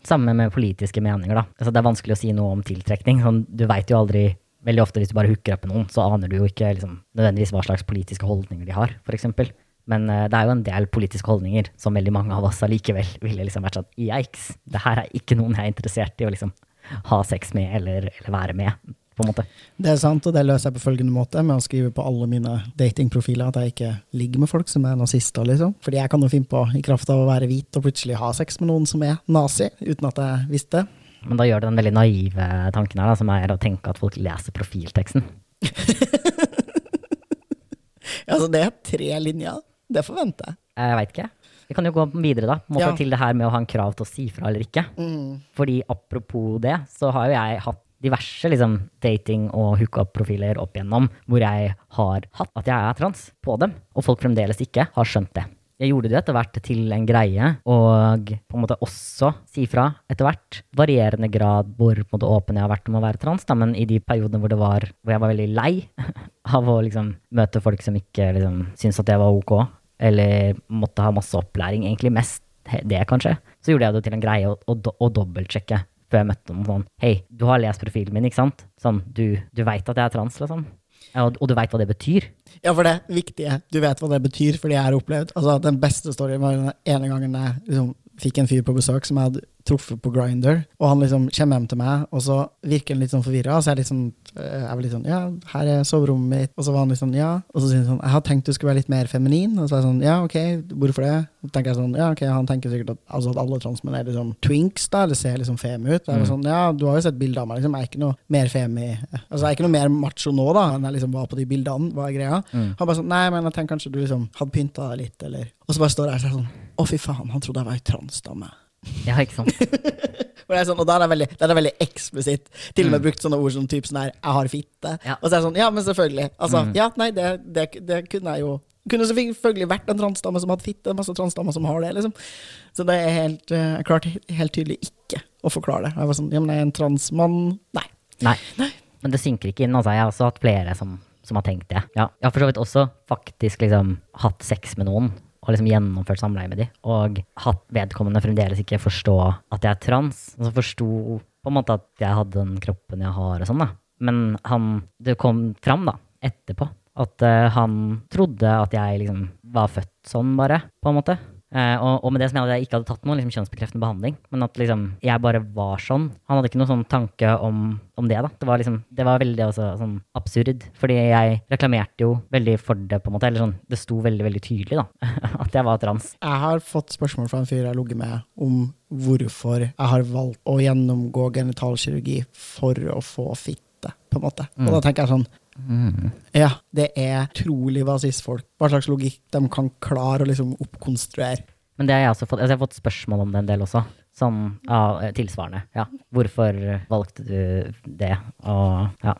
Samme med politiske meninger, da. Altså, det er vanskelig å si noe om tiltrekning. Sånn, du veit jo aldri Veldig ofte hvis du bare hooker opp med noen, så aner du jo ikke liksom, nødvendigvis hva slags politiske holdninger de har, f.eks. Men uh, det er jo en del politiske holdninger som veldig mange av oss allikevel ville liksom vært sånn Yikes, det her er ikke noen jeg er interessert i å liksom ha sex med eller, eller være med, på en måte. Det er sant, og det løser jeg på følgende måte, med å skrive på alle mine datingprofiler at jeg ikke ligger med folk som er nazister, liksom. Fordi jeg kan jo finne på, i kraft av å være hvit, og plutselig ha sex med noen som er nazi, uten at jeg visste det. Men da gjør det den veldig naive tanken her, da, som er å tenke at folk leser profilteksten. Altså, det er tre linjer. Det forventer jeg. Jeg veit ikke. Vi kan jo gå videre da, måte Ja. til det her med å ha en krav til å si fra eller ikke. Fordi apropos det, så har jo jeg hatt diverse liksom, dating- og hookup-profiler opp igjennom hvor jeg har hatt at jeg er trans på dem, og folk fremdeles ikke har skjønt det. Jeg gjorde det etter hvert til en greie, og på en måte også si fra etter hvert. Varierende grad hvor måte, åpen jeg har vært om å være trans, da, men i de periodene hvor, var, hvor jeg var veldig lei av å liksom, møte folk som ikke liksom, syntes at det var ok, eller måtte ha masse opplæring, egentlig mest det, kanskje, så gjorde jeg det til en greie å, å, å dobbeltsjekke før jeg møtte noen sånn Hei, du har lest profilen min, ikke sant? Sånn, du, du veit at jeg er trans, liksom? Og, og du veit hva det betyr? Ja, for det viktige, du vet hva det betyr, fordi jeg har opplevd. Altså, den beste storyen var den ene gangen jeg liksom fikk en fyr på besøk som jeg hadde truffet på Grinder, og han liksom kommer hjem til meg, og så virker han litt sånn forvirra, så jeg er litt sånn, eh, jeg var litt sånn, ja, her er soverommet mitt, og så var han litt sånn, ja, og så sier han sånn, jeg har tenkt du skulle være litt mer feminin, og så er jeg sånn, ja, ok, hvorfor det? Så tenker jeg sånn, ja, ok, han tenker sikkert at, altså at alle transmenn er liksom twinks da, eller ser liksom femi ut, jeg var sånn, ja, du har jo sett bilder av meg, liksom, jeg er ikke noe mer femi, altså jeg er ikke noe mer macho nå da, enn jeg liksom var på de bildene, hva er greia? Han bare sånn, nei, men jeg tenker kanskje du liksom hadde pynta deg litt, eller, og så bare står jeg sånn, å fy faen, han trodde jeg var ei transdame. Ja, ikke sant? Og, sånn, og da er det veldig, det er veldig eksplisitt. Til og med brukt sånne ord som typ sånn her 'jeg har fitte'. Ja. Og så er det sånn, ja, men selvfølgelig. Altså, ja, nei, det, det, det kunne jeg jo Kunne selvfølgelig vært en transdame som hadde fitte. Masse transdamer som har det, liksom. Så det er helt eh, Jeg klarte helt tydelig ikke å forklare det. Jeg var sånn, ja, men jeg er en transmann. Nei. Nei. Men det synker ikke inn. Altså, jeg har også hatt flere som, som har tenkt det. Ja. Jeg har for så vidt også faktisk liksom hatt sex med noen. Og liksom gjennomført samleie med de. Og hatt vedkommende fremdeles ikke forstå at jeg er trans. Og så forsto på en måte at jeg hadde den kroppen jeg har og sånn, da. Men han Det kom fram, da, etterpå, at uh, han trodde at jeg liksom var født sånn, bare, på en måte. Eh, og, og med det som jeg hadde jeg ikke hadde tatt noen liksom, kjønnsbekreftende behandling, men at liksom, jeg bare var sånn. Han hadde ikke noen sånn tanke om, om det. da. Det var, liksom, det var veldig også, sånn absurd, fordi jeg reklamerte jo veldig for det, på en måte. Eller sånn, det sto veldig, veldig tydelig da, at jeg var trans. Jeg har fått spørsmål fra en fyr jeg har ligget med, om hvorfor jeg har valgt å gjennomgå genitalkirurgi for å få fitte, på en måte. Og da tenker jeg sånn Ja, det er utrolig hva cis-folk Hva slags logikk de kan klare å liksom oppkonstruere. Men det har jeg også fått, altså jeg har fått spørsmål om det en del også. Sånn ja, tilsvarende. Ja. Hvorfor valgte du det? Og ja.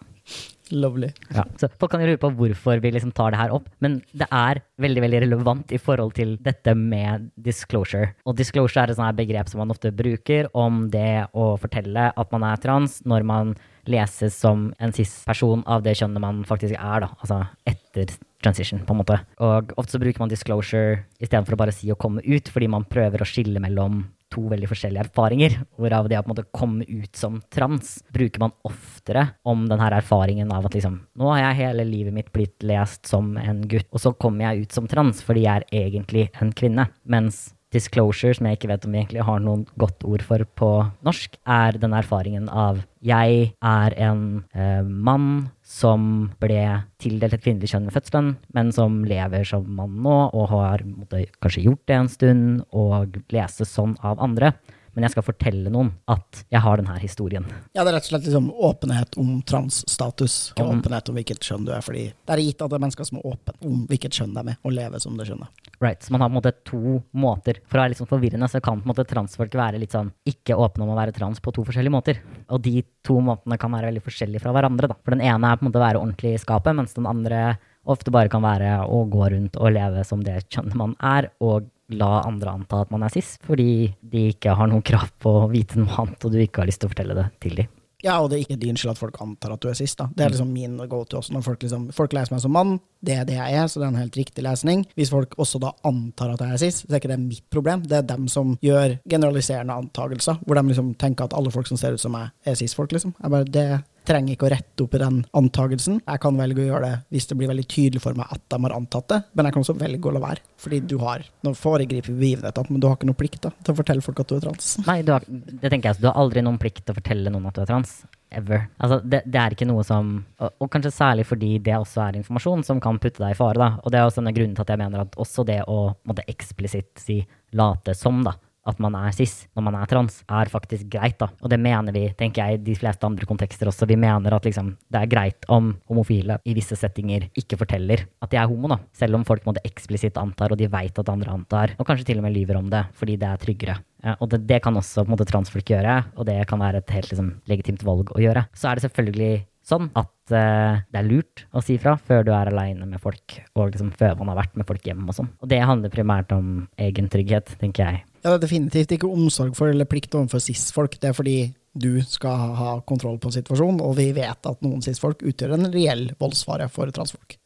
Lovely. Ja. Så folk kan jo lure på hvorfor vi liksom tar det her opp, men det er veldig veldig relevant i forhold til dette med disclosure. Og disclosure er et sånt her begrep som man ofte bruker om det å fortelle at man er trans når man leses som en cis-person av det kjønnet man faktisk er, da. Altså etter transition, på en måte. Og ofte så bruker man disclosure istedenfor å bare si å komme ut, fordi man prøver å skille mellom to veldig forskjellige erfaringer, hvorav det å på en måte komme ut som trans bruker man oftere om den her erfaringen av at liksom Nå har jeg hele livet mitt blitt lest som en gutt, og så kommer jeg ut som trans fordi jeg er egentlig en kvinne. Mens Disclosure, som jeg ikke vet om vi egentlig har noen godt ord for på norsk, er den erfaringen av jeg er en eh, mann som ble tildelt et kvinnelig kjønn ved fødselen, men som lever som mann nå, og har måtte, kanskje gjort det en stund, og leses sånn av andre men jeg skal fortelle noen at jeg har denne historien. Ja, det er rett og slett liksom åpenhet om transstatus, og om, åpenhet om hvilket kjønn du er. fordi det er gitt at det er mennesker som er åpne om hvilket kjønn de er, og lever som det kjønnet. Right, så man har på en måte to måter. For å være litt sånn forvirrende, så kan på en måte transfolk være litt sånn ikke åpne om å være trans på to forskjellige måter. Og de to måtene kan være veldig forskjellige fra hverandre. da. For den ene er på en måte å være ordentlig i skapet, mens den andre ofte bare kan være å gå rundt og leve som det kjønnet man er, og la andre anta at man er cis, fordi de ikke har noen krav på å vite noe annet, og du ikke har lyst til å fortelle det til dem. Ja, og det er ikke din skyld at folk antar at du er cis. da. Det er liksom min go to også. Når folk, liksom, folk leser meg som mann, det er det jeg er, så det er en helt riktig lesning. Hvis folk også da antar at jeg er cis, så er ikke det mitt problem. Det er dem som gjør generaliserende antakelser, hvor de liksom tenker at alle folk som ser ut som meg, er cis-folk, liksom. Jeg bare, det trenger ikke å rette opp i den antagelsen. Jeg kan velge å gjøre det hvis det blir veldig tydelig for meg at de har antatt det, men jeg kan også velge å la være. Fordi du har Nå foregriper begivenhetene, men du har ikke noen plikt da, til å fortelle folk at du er trans. Nei, har, det tenker jeg. Du har aldri noen plikt til å fortelle noen at du er trans. Ever. Altså, det, det, er ikke noe som og, og, kanskje særlig fordi det også er informasjon som kan putte deg i fare. da. Og det er også denne grunnen til at jeg mener at også det å måtte eksplisitt si late som, da, at man er cis når man er trans, er faktisk greit, da. Og det mener vi, tenker jeg, i de fleste andre kontekster også. Vi mener at liksom, det er greit om homofile i visse settinger ikke forteller at de er homo, da. Selv om folk måtte eksplisitt antar, og de veit at andre antar, og kanskje til og med lyver om det, fordi det er tryggere. Og det, det kan også på en måte transfolk gjøre, og det kan være et helt liksom, legitimt valg å gjøre. Så er det selvfølgelig sånn at uh, det er lurt å si fra før du er aleine med folk, og liksom før man har vært med folk hjemme og sånn. Og det handler primært om egen trygghet, tenker jeg. Ja, det er definitivt ikke omsorg for eller plikt overfor cis-folk. Det er fordi du skal ha kontroll på situasjonen, og vi vet at noen cis-folk utgjør en reell voldsfare for transfolk.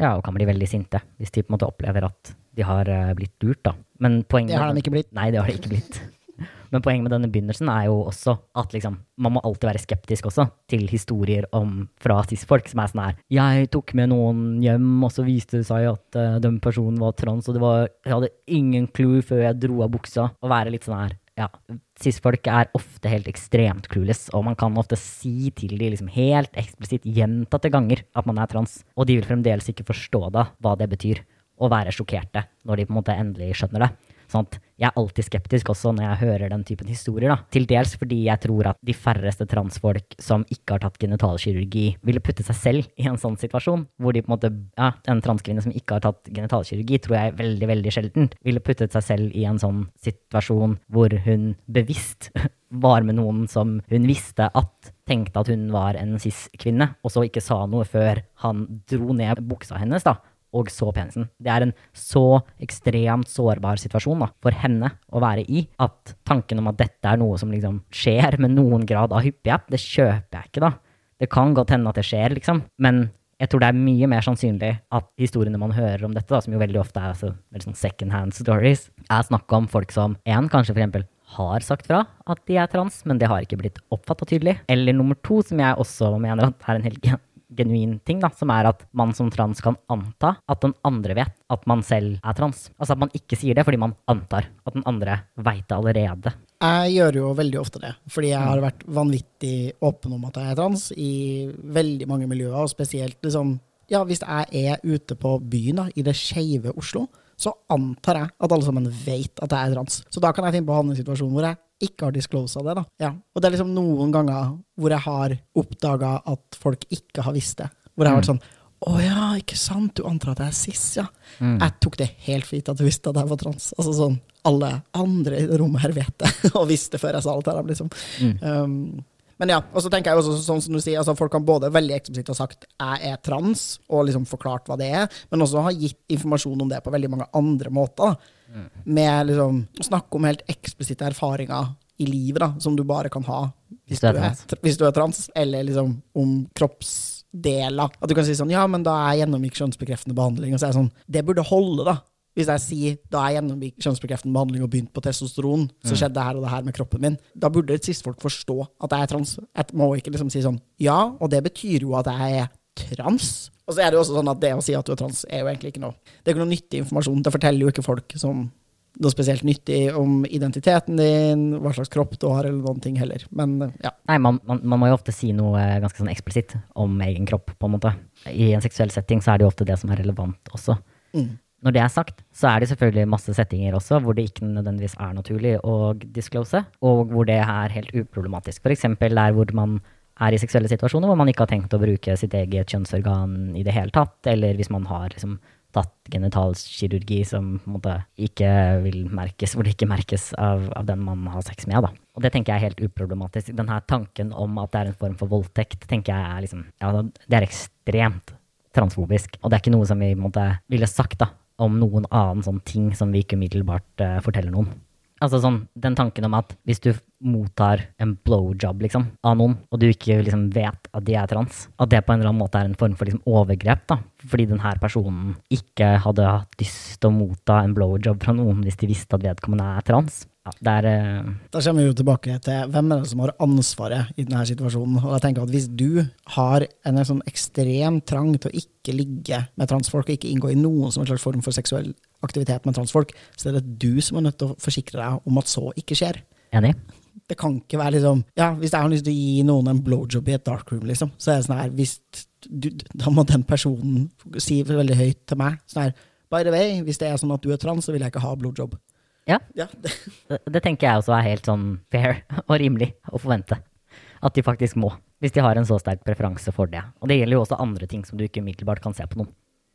Ja, og kan bli veldig sinte hvis de på en måte opplever at de har uh, blitt lurt, da. Men poenget Det har de ikke blitt. Nei, det har de ikke blitt. Men poenget med denne begynnelsen er jo også at liksom, man må alltid være skeptisk også til historier om, fra cis-folk som er sånn her Jeg tok med noen hjem, og så viste det seg at uh, den personen var trans, og var, jeg hadde ingen clue før jeg dro av buksa. Å være litt sånn her ja, cis-folk er ofte helt ekstremt clueless, og man kan ofte si til dem liksom helt eksplisitt gjentatte ganger at man er trans, og de vil fremdeles ikke forstå da hva det betyr, å være sjokkerte når de på en måte endelig skjønner det. Sånn at jeg er alltid skeptisk også når jeg hører den typen historier. da. Til dels fordi jeg tror at de færreste transfolk som ikke har tatt genitalkirurgi, ville putte seg selv i en sånn situasjon. Hvor de på en måte, ja, en transkvinne som ikke har tatt genitalkirurgi, tror jeg veldig, veldig sjelden ville puttet seg selv i en sånn situasjon hvor hun bevisst var med noen som hun visste at tenkte at hun var en cis-kvinne, og så ikke sa noe før han dro ned buksa hennes, da og så penisen. Det er en så ekstremt sårbar situasjon da, for henne å være i, at tanken om at dette er noe som liksom skjer med noen grad av hyppighet, det kjøper jeg ikke, da. Det kan godt hende at det skjer, liksom, men jeg tror det er mye mer sannsynlig at historiene man hører om dette, da, som jo veldig ofte er altså, veldig sånn second hand stories, er snakk om folk som én, kanskje for eksempel har sagt fra at de er trans, men det har ikke blitt oppfatta tydelig. Eller nummer to, som jeg også mener at er en helt genuin ting, da, som er at man som trans kan anta at den andre vet at man selv er trans. Altså at man ikke sier det fordi man antar at den andre veit det allerede. Jeg gjør jo veldig ofte det, fordi jeg har vært vanvittig åpen om at jeg er trans i veldig mange miljøer, og spesielt liksom Ja, hvis jeg er ute på byen, da, i det skeive Oslo, så antar jeg at alle sammen vet at jeg er trans. Så da kan jeg finne på å havne i en situasjon hvor jeg ikke har disclosa det. da. Ja. Og det er liksom noen ganger hvor jeg har oppdaga at folk ikke har visst det. Hvor jeg har vært mm. sånn å ja, ikke sant, du antar at jeg er cis, ja. Mm. Jeg tok det helt gitt at du visste at jeg var trans. Altså sånn, Alle andre i det rommet her vet det, og visste før jeg sa alt her. liksom. Mm. Um, men ja, og så tenker jeg også sånn som du sier, altså folk kan både veldig eksplisitt ha sagt 'jeg er trans', og liksom forklart hva det er, men også ha gitt informasjon om det på veldig mange andre måter. Mm. Med liksom å snakke om helt eksplisitte erfaringer i livet da, som du bare kan ha hvis du er, hvis du er trans, eller liksom om kroppsdeler. At du kan si sånn 'ja, men da jeg gjennomgikk kjønnsbekreftende behandling', og så er det sånn Det burde holde, da. Hvis jeg sier da jeg gjennomgikk kjønnsbekreftende behandling og begynte på testosteron, så mm. skjedde det her og det her med kroppen min. Da burde cis-folk forstå at jeg er trans. Jeg må ikke liksom si sånn ja, og det betyr jo at jeg er trans. Og så er det jo også sånn at det å si at du er trans, er jo egentlig ikke noe Det er ikke noe nyttig informasjon. Det forteller jo ikke folk som noe spesielt nyttig om identiteten din, hva slags kropp du har, eller noen ting heller. Men ja. Nei, man, man, man må jo ofte si noe eh, ganske sånn eksplisitt om egen kropp, på en måte. I en seksuell setting så er det jo ofte det som er relevant også. Mm. Når det er sagt, så er det selvfølgelig masse settinger også hvor det ikke nødvendigvis er naturlig å disclose, og hvor det er helt uproblematisk. Eksempel der hvor man er i seksuelle situasjoner hvor man ikke har tenkt å bruke sitt eget kjønnsorgan i det hele tatt, eller hvis man har liksom tatt genitalkirurgi som måte ikke vil merkes, hvor det ikke merkes av, av, den man har sex med. Da. Og det tenker jeg er helt uproblematisk. Denne tanken om at det er en form for voldtekt, tenker jeg er liksom Ja, det er ekstremt transfobisk. Og det er ikke noe som vi måte ville sagt da, om noen annen sånn ting som vi ikke umiddelbart uh, forteller noen. Altså sånn, den tanken om at hvis du mottar en blowjob liksom, av noen, og du ikke liksom vet at de er trans, at det på en eller annen måte er en form for liksom, overgrep, da, fordi denne personen ikke hadde hatt lyst til å motta en blowjob fra noen hvis de visste at vedkommende er trans. Ja, der, uh... Da kommer vi jo tilbake til hvem er det som har ansvaret i denne situasjonen. Og jeg tenker at Hvis du har en sånn ekstrem trang til å ikke ligge med transfolk, og ikke inngå i noen som en slags form for seksuell aktivitet med transfolk, så er det du som er nødt til å forsikre deg om at så ikke skjer. Enig. Det kan ikke være liksom Ja, hvis jeg har lyst til å gi noen en blowjob i et darkroom, liksom, så er det sånn her hvis du, Da må den personen si veldig høyt til meg sånn her By the way, hvis det er sånn at du er trans, så vil jeg ikke ha blowjob. Ja. ja det. det. tenker jeg også er helt sånn fair og rimelig å forvente. At de faktisk må. Hvis de har en så sterk preferanse for det. Og det gjelder jo også andre ting som du ikke umiddelbart kan se på noen.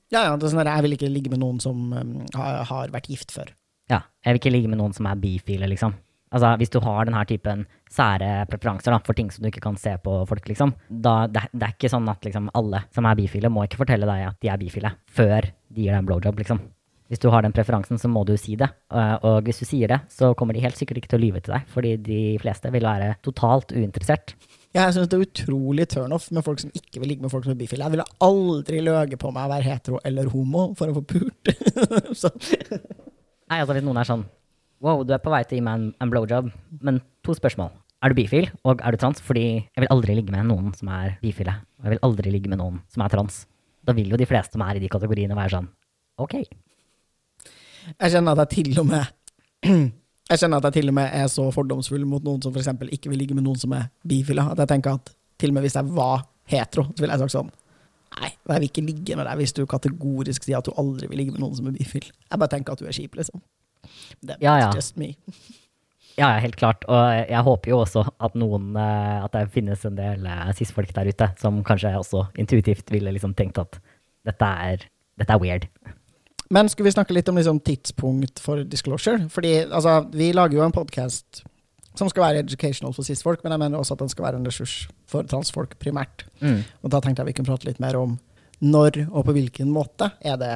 Ja, ja. Det er sånn at jeg vil ikke ligge med noen som um, har, har, vært gift før. Ja. Jeg vil ikke ligge med noen som er bifile, liksom. Altså, Hvis du har denne typen sære preferanser da, for ting som du ikke kan se på folk, liksom, da det, det er ikke sånn at liksom, alle som er bifile, må ikke fortelle deg at de er bifile før de gir deg en blowjob, liksom. Hvis du har den preferansen, så må du si det. Eh, og hvis du sier det, så kommer de helt sikkert ikke til å lyve til deg, fordi de fleste vil være totalt uinteressert. Jeg syns det er utrolig turnoff med folk som ikke vil ligge med folk som er bifile. Jeg ville aldri løge på meg å være hetero eller homo for å få pult. Nei, altså hvis noen er sånn Wow, du er på vei til å gi meg en, en blowjob, men to spørsmål. Er du bifil, og er du trans? Fordi jeg vil aldri ligge med noen som er bifile. Og jeg vil aldri ligge med noen som er trans. Da vil jo de fleste som er i de kategoriene, være sånn OK, jeg kjenner at jeg til og med jeg kjenner at jeg til og med er så fordomsfull mot noen som f.eks. ikke vil ligge med noen som er bifile. At jeg tenker at til og med hvis jeg var hetero, så ville jeg sagt sånn Nei, jeg vil ikke ligge med deg hvis du kategorisk sier at du aldri vil ligge med noen som er bifil. Jeg bare tenker at du er kjip, liksom. That's ja, ja. just me. Ja, helt klart. Og jeg håper jo også at noen eh, At det finnes en del eh, cis-folk der ute som kanskje også intuitivt ville liksom tenkt at dette er, dette er weird. Men skulle vi snakke litt om liksom, tidspunkt for disclosure? Fordi altså, vi lager jo en podkast som skal være educational for cis-folk, men jeg mener også at den skal være en ressurs for transfolk primært. Mm. Og da tenkte jeg vi kunne prate litt mer om når og på hvilken måte er det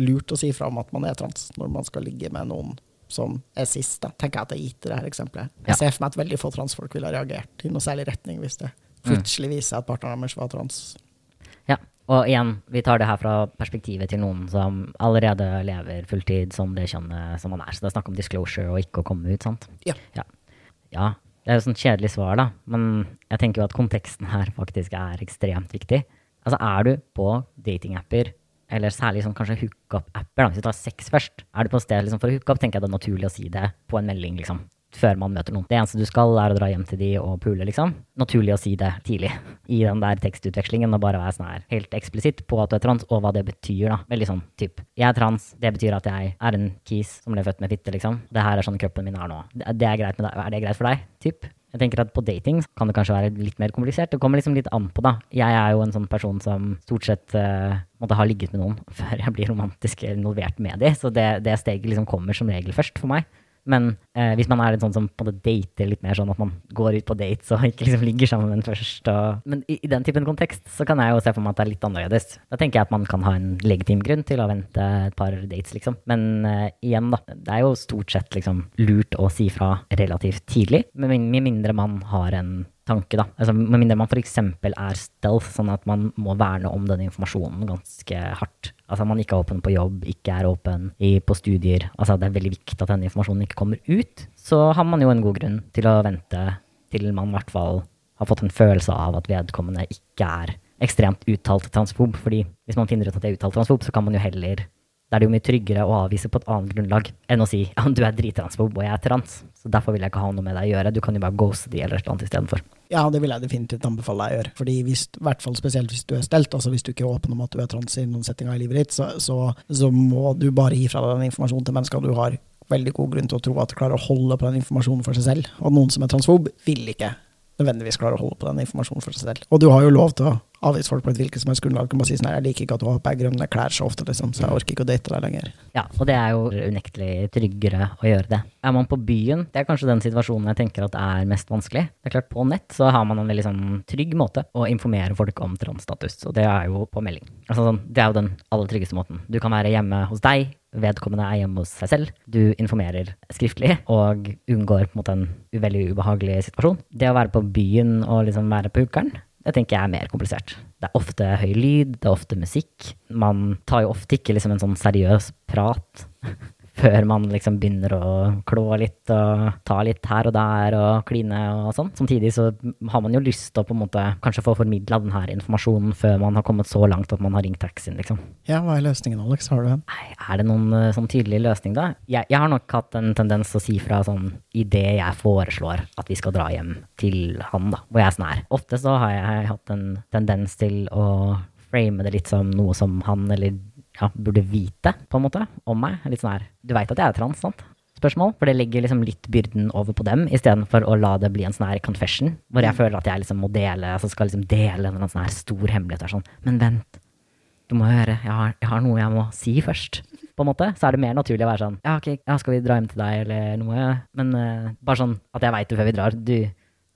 lurt å si fra om at man er trans, når man skal ligge med noen som er cis. Da tenker jeg at jeg gitt det her eksempelet. Jeg ser for meg at veldig få transfolk ville ha reagert i noe særlig retning hvis det mm. plutselig viser at partneren deres var trans. Og igjen, vi tar det her fra perspektivet til noen som allerede lever fulltid som det kjønnet som man er. Så det er snakk om disclosure og ikke å komme ut, sant? Ja. ja. ja. Det er jo sånn kjedelig svar, da. Men jeg tenker jo at konteksten her faktisk er ekstremt viktig. Altså, er du på datingapper, eller særlig sånn kanskje hookup-apper, hvis du tar sex først, er du på et sted liksom, for å hooke opp, tenker jeg det er naturlig å si det på en melding, liksom før man møter noen. Det eneste du skal, er å dra hjem til de og pule, liksom. Naturlig å si det tidlig i den der tekstutvekslingen og bare være sånn her helt eksplisitt på at du er trans, og hva det betyr, da. Veldig sånn typ Jeg er trans, det betyr at jeg er en kis som ble født med fitte, liksom. Det her er sånn kroppen min er nå. Det er greit med deg. Er det greit for deg? Typ. Jeg tenker at På dating kan det kanskje være litt mer komplisert. Det kommer liksom litt an på, da. Jeg er jo en sånn person som stort sett uh, måtte ha ligget med noen før jeg blir romantisk involvert med dem. Så det, det steget liksom kommer som regel først for meg. Men eh, hvis man er en sånn som på en måte dater litt mer sånn at man går ut på dates og ikke liksom ligger sammen med den først og, Men i, i, den typen kontekst så kan jeg jo se for meg at det er litt annerledes. Da tenker jeg at man kan ha en legitim grunn til å vente et par dates, liksom. Men eh, igjen, da. Det er jo stort sett liksom lurt å si fra relativt tidlig. Med mindre man har en tanke, da. Altså, med mindre man f.eks. er stealth, sånn at man må verne om den informasjonen ganske hardt. Altså man ikke er åpen på jobb, ikke er åpen i, på studier. Altså det er veldig viktig at denne informasjonen ikke kommer ut. Så har man jo en god grunn til å vente til man i hvert fall har fått en følelse av at vedkommende ikke er ekstremt uttalt transfob. fordi hvis man finner ut at det er uttalt transfob, så kan man jo heller Da er det jo mye tryggere å avvise på et annet grunnlag enn å si ja, du er drittransfob og jeg er trans, så derfor vil jeg ikke ha noe med deg å gjøre. Du kan jo bare ghoste de eller et eller annet istedenfor. Ja, det vil jeg definitivt anbefale deg å gjøre. Fordi hvis, i hvert fall spesielt hvis du er stelt, altså hvis du ikke er åpen om at du er trans i noen settinger i livet ditt, så, så, så må du bare gi fra deg den informasjonen til mennesker du har veldig god grunn til å tro at klarer å holde på den informasjonen for seg selv. Og noen som er transfob, vil ikke nødvendigvis klarer å holde på den informasjonen for seg selv. Og du har jo lov til å avvise folk på et hvilket som helst grunnlag. Du kan bare si sånn her, jeg liker ikke at du har på deg grønne klær så ofte, liksom, så jeg orker ikke å date deg lenger. Ja, og det er jo unektelig tryggere å gjøre det. Er man på byen, det er kanskje den situasjonen jeg tenker at er mest vanskelig. Det er klart, på nett så har man en veldig sånn trygg måte å informere folk om transstatus, og det er jo på melding. Altså sånn, det er jo den aller tryggeste måten. Du kan være hjemme hos deg, vedkommende er hjemme hos seg selv. Du informerer skriftlig og unngår på en veldig ubehagelig situasjon. Det å være på byen og liksom være på hukeren, det tenker jeg er mer komplisert. Det er ofte høy lyd, det er ofte musikk. Man tar jo ofte ikke liksom en sånn seriøs prat før man liksom begynner å klå litt og ta litt her og der og kline og sånn. Samtidig så har man jo lyst til å på en måte kanskje få formidla den her informasjonen før man har kommet så langt at man har ringt taxien, liksom. Ja, hva er løsningen, Alex? Har du en? Er det noen uh, sånn tydelig løsning, da? Jeg, jeg har nok hatt en tendens til å si fra sånn idet jeg foreslår at vi skal dra hjem til han, da, hvor jeg er sånn her. Ofte så har jeg hatt en tendens til å frame det litt som noe som han eller ja, burde vite, på en måte, om meg. Litt sånn her Du veit at jeg er trans, sant? Spørsmål. For det legger liksom litt byrden over på dem, istedenfor å la det bli en sånn her confession, hvor jeg føler at jeg liksom må dele, altså skal liksom dele en sånn her stor hemmelighet. Og sånn, men vent, du må høre, jeg har, jeg har noe jeg må si først. På en måte, så er det mer naturlig å være sånn Ja, ok, ja, skal vi dra hjem til deg, eller noe? Men uh, bare sånn at jeg veit det før vi drar. Du,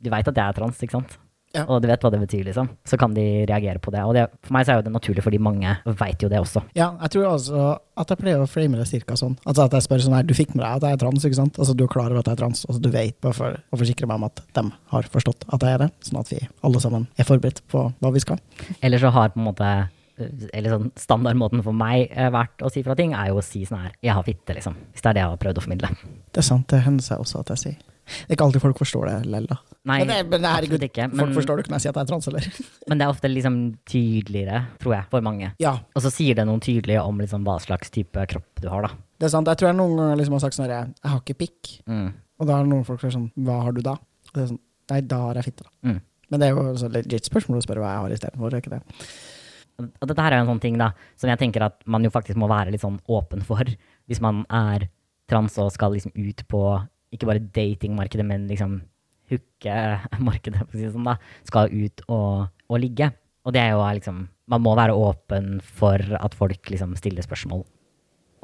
du veit at jeg er trans, ikke sant? Ja. Og du vet hva det betyr, liksom. Så kan de reagere på det. Og det, for meg så er jo det naturlig, fordi mange veit jo det også. Ja, jeg tror altså at jeg pleier å frame det cirka sånn. Altså at jeg spør sånn her, du fikk med deg at jeg er trans, ikke sant? Altså du er klar over at jeg er trans, altså du vet bare for å forsikre meg om at de har forstått at jeg er det, sånn at vi alle sammen er forberedt på hva vi skal. Eller så har på en måte eller sånn Standardmåten for meg eh, vært å si fra ting, er jo å si sånn her 'Jeg har fitte', liksom. Hvis det er det jeg har prøvd å formidle. Det er sant, det hender seg også at jeg sier. Det er ikke alltid folk forstår det lell, da. Nei, Men, det, men herregud, absolutt ikke. folk forstår det ikke når jeg sier at jeg er trans, eller? men det er ofte liksom tydeligere, tror jeg, for mange. Ja, Og så sier det noen tydelige om liksom hva slags type kropp du har, da. det er sant. Jeg tror jeg noen ganger liksom har sagt sånn herre, jeg har ikke pikk. Mm. Og da har noen folk vært sånn, hva har du da? Og det er sånn, nei, da har jeg fitte, da. Mm. Men det er jo et legit spørsmål å spørre hva jeg har istedenfor, er ikke det? Og dette her er jo en sånn ting da, som jeg tenker at man jo faktisk må være litt sånn åpen for, hvis man er trans og skal liksom ut på ikke bare datingmarkedet, men liksom hooke-markedet, for å si det sånn, da, skal ut og, og ligge. Og det er jo liksom Man må være åpen for at folk liksom stiller spørsmål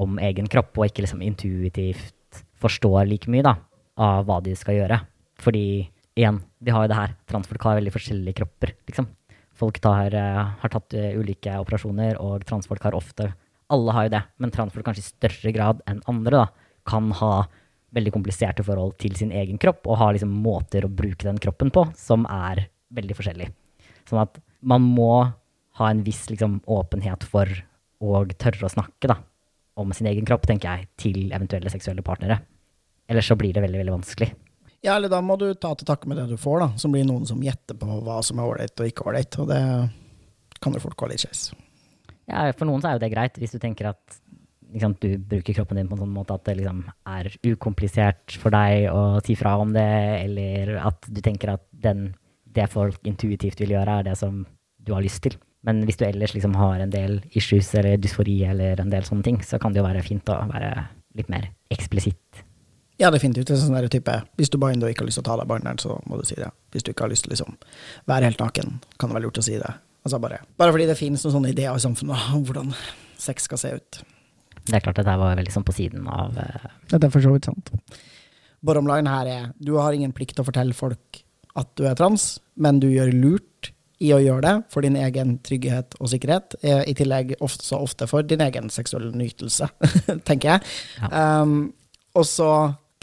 om egen kropp, og ikke liksom intuitivt forstår like mye da, av hva de skal gjøre. Fordi igjen, vi har jo det her. Transfolk har veldig forskjellige kropper, liksom. Folk tar, eh, har tatt eh, ulike operasjoner, og transfolk har ofte Alle har jo det, men transfolk kanskje i større grad enn andre da, kan ha veldig kompliserte forhold til sin egen kropp, og har liksom måter å bruke den kroppen på som er veldig forskjellig. Sånn at man må ha en viss liksom, åpenhet for å tørre å snakke da, om sin egen kropp, tenker jeg, til eventuelle seksuelle partnere. Ellers så blir det veldig, veldig vanskelig. Ja, eller da må du ta til takke med det du får, da. Så blir noen som gjetter på hva som er ålreit og ikke ålreit, og det kan jo folk gå litt skeis. Ja, for noen så er jo det greit, hvis du tenker at liksom, du bruker kroppen din på en sånn måte at det liksom er ukomplisert for deg å si fra om det, eller at du tenker at den, det folk intuitivt vil gjøre, er det som du har lyst til. Men hvis du ellers liksom har en del issues eller dysfori eller en del sånne ting, så kan det jo være fint å være litt mer eksplisitt. Ja, definitivt. Det er sånn der type Hvis du binder og ikke har lyst til å ta deg banderen, så må du si det. Hvis du ikke har lyst til å liksom, være helt naken, kan det være lurt å si det. Altså bare, bare fordi det finnes noen sånne ideer i samfunnet om hvordan sex skal se ut. Det er klart at det var veldig sånn på siden av eh, Det er for så vidt sant. Bottom line her er du har ingen plikt til å fortelle folk at du er trans, men du gjør lurt i å gjøre det for din egen trygghet og sikkerhet. I tillegg ofte, så ofte for din egen seksuelle nytelse, tenker jeg. Um, og så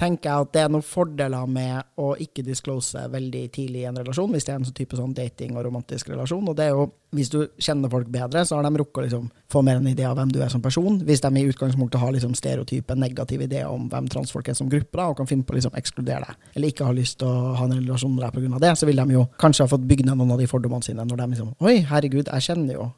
tenker jeg at det er noen fordeler med å ikke disclose veldig tidlig i en relasjon, hvis det er en sånn type sånn dating og romantisk relasjon. Og det er jo, hvis du kjenner folk bedre, så har de rukket å liksom få mer en idé av hvem du er som person. Hvis de i utgangspunktet har liksom stereotype, negative ideer om hvem transfolk er som gruppe, da, og kan finne på å liksom ekskludere deg, eller ikke har lyst til å ha en relasjon med deg pga. det, så vil de jo kanskje ha fått bygd ned noen av de fordommene sine når de liksom Oi, herregud, jeg kjenner jo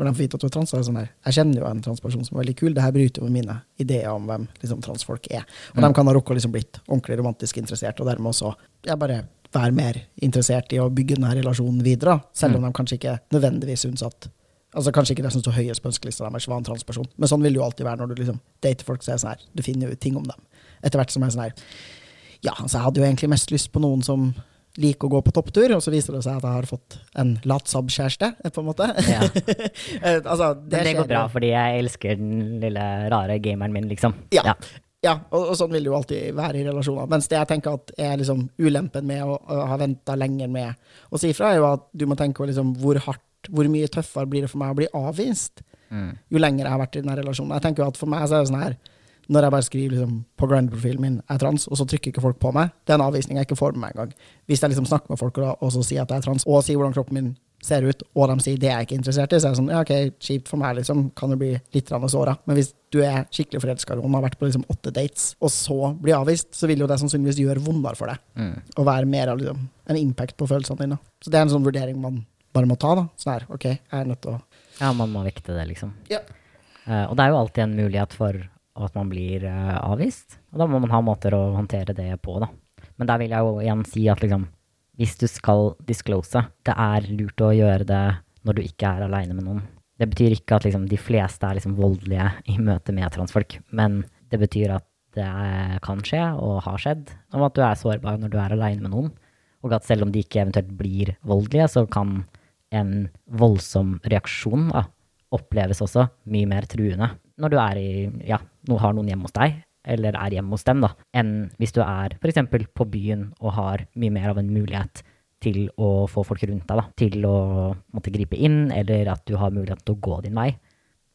når de får vite at du er trans, er det sånn her Jeg kjenner jo en transperson som er veldig kul, det her bryter med mine ideer om hvem liksom, transfolk er. Og de kan ha rukket liksom blitt ordentlig romantisk interessert, og dermed også jeg bare være mer interessert i å bygge denne relasjonen videre, selv om de kanskje ikke nødvendigvis syns at Altså Kanskje ikke det som står høyest på ønskelista deres var en transperson, men sånn vil det jo alltid være når du liksom dater folk. så er det sånn her, Du finner jo ting om dem. Etter hvert som er sånn her Ja, altså jeg hadde jo egentlig mest lyst på noen som liker å gå på topptur, og så viser det seg at jeg har fått en latsab-kjæreste, på en måte. Ja. Eh, altså, det, Men det går bra, fordi jeg elsker den lille rare gameren min, liksom. Ja. Ja, og, og sånn vil det jo alltid være i relasjoner. Mens det jeg tenker at er liksom ulempen med å, å ha venta lenger med å si fra, er jo at du må tenke på liksom hvor hardt, hvor mye tøffere blir det for meg å bli avvist Mm. jo lenger jeg har vært i denne relasjonen. Jeg tenker jo at For meg så er det sånn her når jeg bare skriver liksom, på grand-profilen min jeg er trans, og så trykker ikke folk på meg, det er en avvisning jeg ikke får med meg engang. Hvis jeg liksom snakker med folk og, så sier at jeg er trans, og sier hvordan kroppen min ser ut, og de sier det er jeg ikke interessert i, så er det sånn ja, ok, kjipt for meg, liksom, kan det bli litt såra. Men hvis du er skikkelig forelska og har vært på liksom åtte dates, og så blir avvist, så vil jo det sannsynligvis gjøre vondere for deg. Mm. Og være mer av liksom, en impact på følelsene dine. Så det er en sånn vurdering man bare må ta. da. Sånn her, ok, jeg er nødt til å Ja, man må vekte det, liksom. Ja. Uh, og det er jo alltid en mulighet for at man blir eh, avvist. Og da må man ha måter å håndtere det på, da. Men der vil jeg jo igjen si at liksom, hvis du skal disclose, det er lurt å gjøre det når du ikke er aleine med noen. Det betyr ikke at liksom, de fleste er liksom, voldelige i møte med transfolk, men det betyr at det er, kan skje, og har skjedd, om at du er sårbar når du er aleine med noen. Og at selv om de ikke eventuelt blir voldelige, så kan en voldsom reaksjon da, oppleves også mye mer truende når du er i, ja, har noen hjemme hos deg, eller er hjemme hos dem, da, enn hvis du er f.eks. på byen og har mye mer av en mulighet til å få folk rundt deg, da, til å måtte gripe inn, eller at du har mulighet til å gå din vei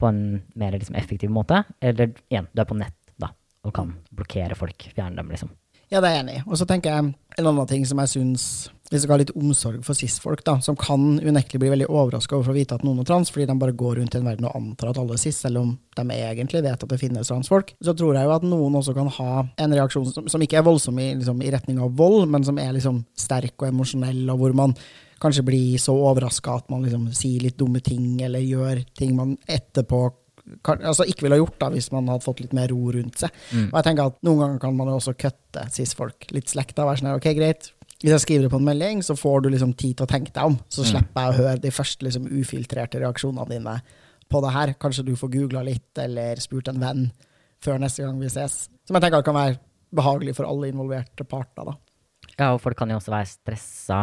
på en mer liksom, effektiv måte, eller igjen, du er på nett da, og kan blokkere folk, fjerne dem, liksom. Ja, det er jeg enig i. Og så tenker jeg en annen ting som jeg syns vi skal ha litt omsorg for cis-folk, da, som kan unektelig bli veldig overraska over å vite at noen er trans, fordi de bare går rundt i en verden og antar at alle er cis, selv om de egentlig vet at det finnes transfolk. Så tror jeg jo at noen også kan ha en reaksjon som, som ikke er voldsom i, liksom, i retning av vold, men som er liksom sterk og emosjonell, og hvor man kanskje blir så overraska at man liksom sier litt dumme ting, eller gjør ting man etterpå altså ikke ville ha gjort da, hvis man hadde fått litt mer ro rundt seg. Mm. Og jeg tenker at Noen ganger kan man jo også kutte cis-folk litt slekta. Være sånn her, ok, greit. Hvis jeg skriver det på en melding, så får du liksom tid til å tenke deg om. Så Mm. slipper jeg å høre de første liksom ufiltrerte reaksjonene dine på det her. Kanskje du får googla litt, eller spurt en venn før neste gang vi ses. Som jeg tenker kan være behagelig for alle involverte parter. da. Ja, og folk kan jo også være stressa,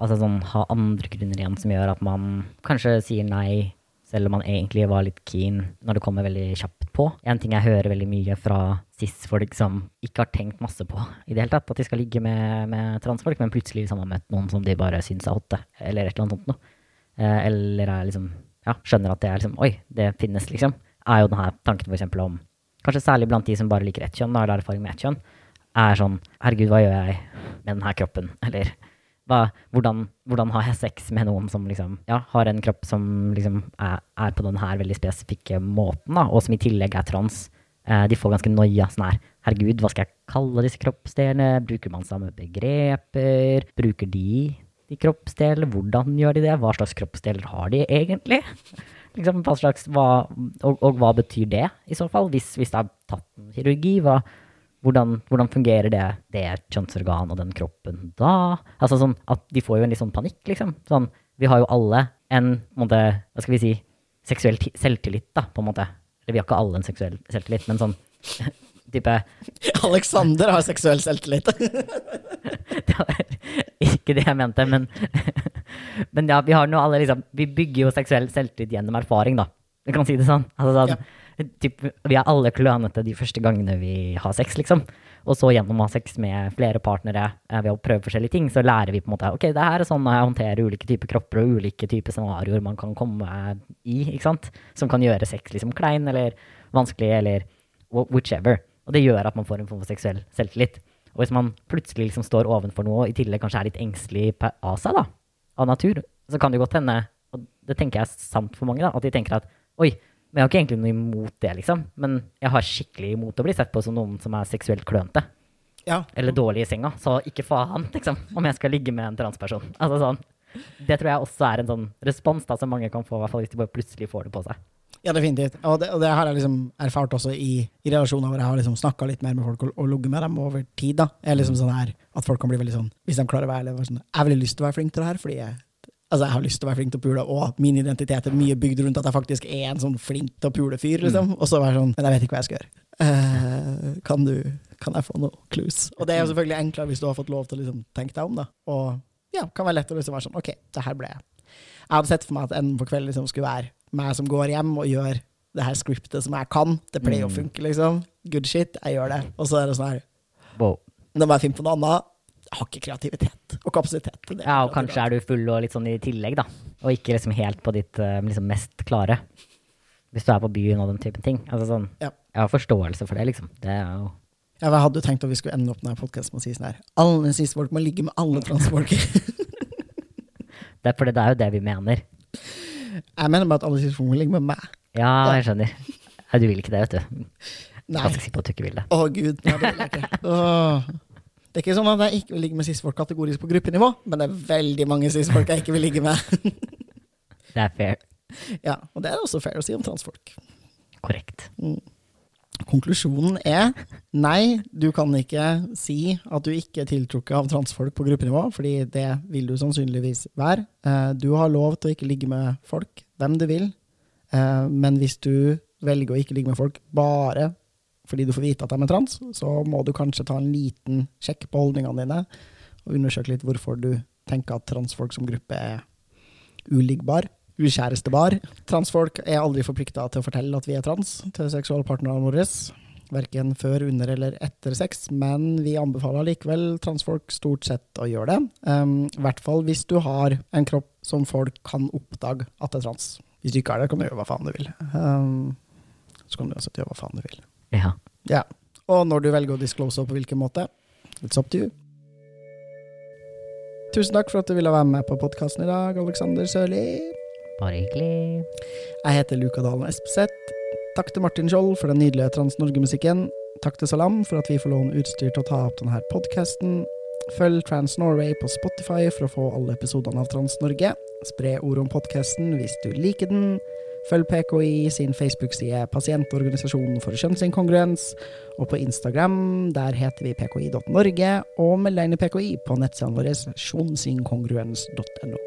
altså sånn ha andre grunner igjen som gjør at man kanskje sier nei, selv om man egentlig var litt keen når det kommer veldig kjapt på. En ting jeg hører veldig mye fra cis-folk som ikke har tenkt masse på i det hele tatt, at de skal ligge med, med transfolk, men plutselig liksom har møtt noen som de bare syns er hotte, eller et eller annet sånt noe. Eh, eller er liksom, ja, skjønner at det er liksom, oi, det finnes liksom, er jo denne tanken for eksempel om, kanskje særlig blant de som bare liker ett kjønn, eller har erfaring med ett kjønn, er sånn, herregud, hva gjør jeg med denne kroppen? Eller hva, hvordan, hvordan har jeg sex med noen som liksom, ja, har en kropp som liksom er, er på denne veldig spesifikke måten, da, og som i tillegg er trans? Eh, de får ganske noia sånn her, herregud, hva skal jeg kalle disse kroppsdelene? Bruker man samme begreper? Bruker de de kroppsdelene? Hvordan gjør de det? Hva slags kroppsdeler har de egentlig? Liksom, hva slags, hva, og, og hva betyr det i så fall? Hvis, hvis det er tatt en kirurgi, hva, hvordan, hvordan fungerer det, det kjønnsorgan og den kroppen da? Altså sånn at de får jo en litt sånn panikk, liksom. Sånn, vi har jo alle en, en måte, hva skal vi si, seksuell selvtillit, da, på en måte. Eller vi har ikke alle en seksuell selvtillit, men sånn type Alexander har seksuell selvtillit. Det var ikke det jeg mente, men Men ja, vi alle liksom Vi bygger jo seksuell selvtillit gjennom erfaring, da. Vi kan si det sånn. Altså, sånn typ, vi er alle klønete de første gangene vi har sex, liksom. Og så gjennom å ha sex med flere partnere eh, ved å prøve forskjellige ting, så lærer vi på en måte ok, det her er sånn jeg håndterer ulike typer kropper og ulike typer scenarioer man kan komme i, ikke sant? Som kan gjøre sex liksom klein eller vanskelig eller wh- whichever. Og det gjør at man får en form for seksuell selvtillit. Og hvis man plutselig liksom står ovenfor noe og i tillegg kanskje er litt engstelig av seg, da, av natur, så kan det godt hende, og det tenker jeg er sant for mange, da, at de tenker at oi, men jeg har ikke egentlig noe imot det, liksom, men jeg har skikkelig imot å bli sett på som noen som er seksuelt klønete, ja. eller dårlig i senga, så ikke faen, liksom, om jeg skal ligge med en transperson. Altså sånn. Det tror jeg også er en sånn respons da, som mange kan få, i hvert fall hvis de bare plutselig får det på seg. Ja, definitivt. Og det, og det har jeg liksom erfart også i, i relasjoner hvor jeg har liksom snakka litt mer med folk og, og ligget med dem over tid. da. Er liksom sånn her, At folk kan bli veldig sånn, hvis de klarer å være eller sånn, Jeg har veldig lyst til å være flink til det her, fordi jeg, altså jeg har lyst til å være flink til å pule, og min identitet er mye bygd rundt at jeg faktisk er en sånn flink til å pule-fyr. liksom. Og så være sånn Men jeg vet ikke hva jeg skal gjøre. Uh, kan, du, kan jeg få noe clues? Og det er jo selvfølgelig enklere hvis du har fått lov til å liksom, tenke deg om, da. Og ja, kan være lett å liksom være sånn OK, det her ble jeg. Jeg hadde sett for meg at enden på kvelden liksom skulle være meg som går hjem og gjør det her scriptet som jeg kan. Det pleier å Mm. funke, liksom. Good shit, jeg gjør det. Og så er det sånn her Wow. Nå må jeg finne på noe annet. Har ikke kreativitet og kapasitet til det. Ja, og kanskje er du full og litt sånn i tillegg, da. Og ikke liksom helt på ditt eh, liksom mest klare. Hvis du er på byen og den typen ting. Altså sånn, Ja. Jeg har forståelse for det, liksom. Det er jo Ja, jeg hadde jo tenkt at vi skulle ende opp denne podkasten med å si sånn her Alle cis-folk må ligge med alle transfolk. det er, fordi det er jo det vi mener. jeg mener bare at alle cis-folk må ligge med meg. Ja, jeg skjønner. Du vil ikke det, vet du. Nei. Jeg skal si på at du ikke vil det. Å, gud. Nei, det vil jeg ikke. Åh. Det er ikke sånn at jeg ikke vil ligge med cis-folk kategorisk på gruppenivå, men det er veldig mange cis-folk jeg ikke vil ligge med. Det er fair. ja, Og det er også fair å si om transfolk. Korrekt. Konklusjonen er nei, du kan ikke si at du ikke er tiltrukket av transfolk på gruppenivå, fordi det vil du sannsynligvis være. Eh, Du har lov til å ikke ligge med folk, hvem du vil, Eh, men hvis du velger å ikke ligge med folk bare fordi du får vite at de er trans, så må du kanskje ta en liten sjekk på holdningene dine, og undersøke litt hvorfor du tenker at transfolk som gruppe er uliggbar. Ukjærestebar. Transfolk er aldri forplikta til å fortelle at vi er trans til seksualpartnerne våre. Verken før, under eller etter sex, men vi anbefaler likevel transfolk stort sett å gjøre det. Um, I hvert fall hvis du har en kropp som folk kan oppdage at er trans. Hvis du ikke har det, kan du gjøre hva faen du vil. Um, så kan du også gjøre hva faen du vil. Ja. Ja. Og når du velger å disclose på hvilken måte, it's up to you. Tusen takk for at du ville være med på podkasten i dag, Alexander Sørli. Bare hyggelig. Jeg heter Luka Dalen Espeseth. Takk til Martin Skjold for den nydelige Trans-Norge-musikken. Takk til Salam for at vi får låne utstyr til å ta opp denne podkasten. Følg Trans Norway på Spotify for å få alle episodene av Trans Norge. Spre ordet om podkasten hvis du liker den. Følg PKI sin Facebook-side Pasientorganisasjonen for kjønnsinkongruens. Og på Instagram, der heter vi pki.norge. Og meld deg inn i PKI på nettsidene våre kjønnsinkongruens.no.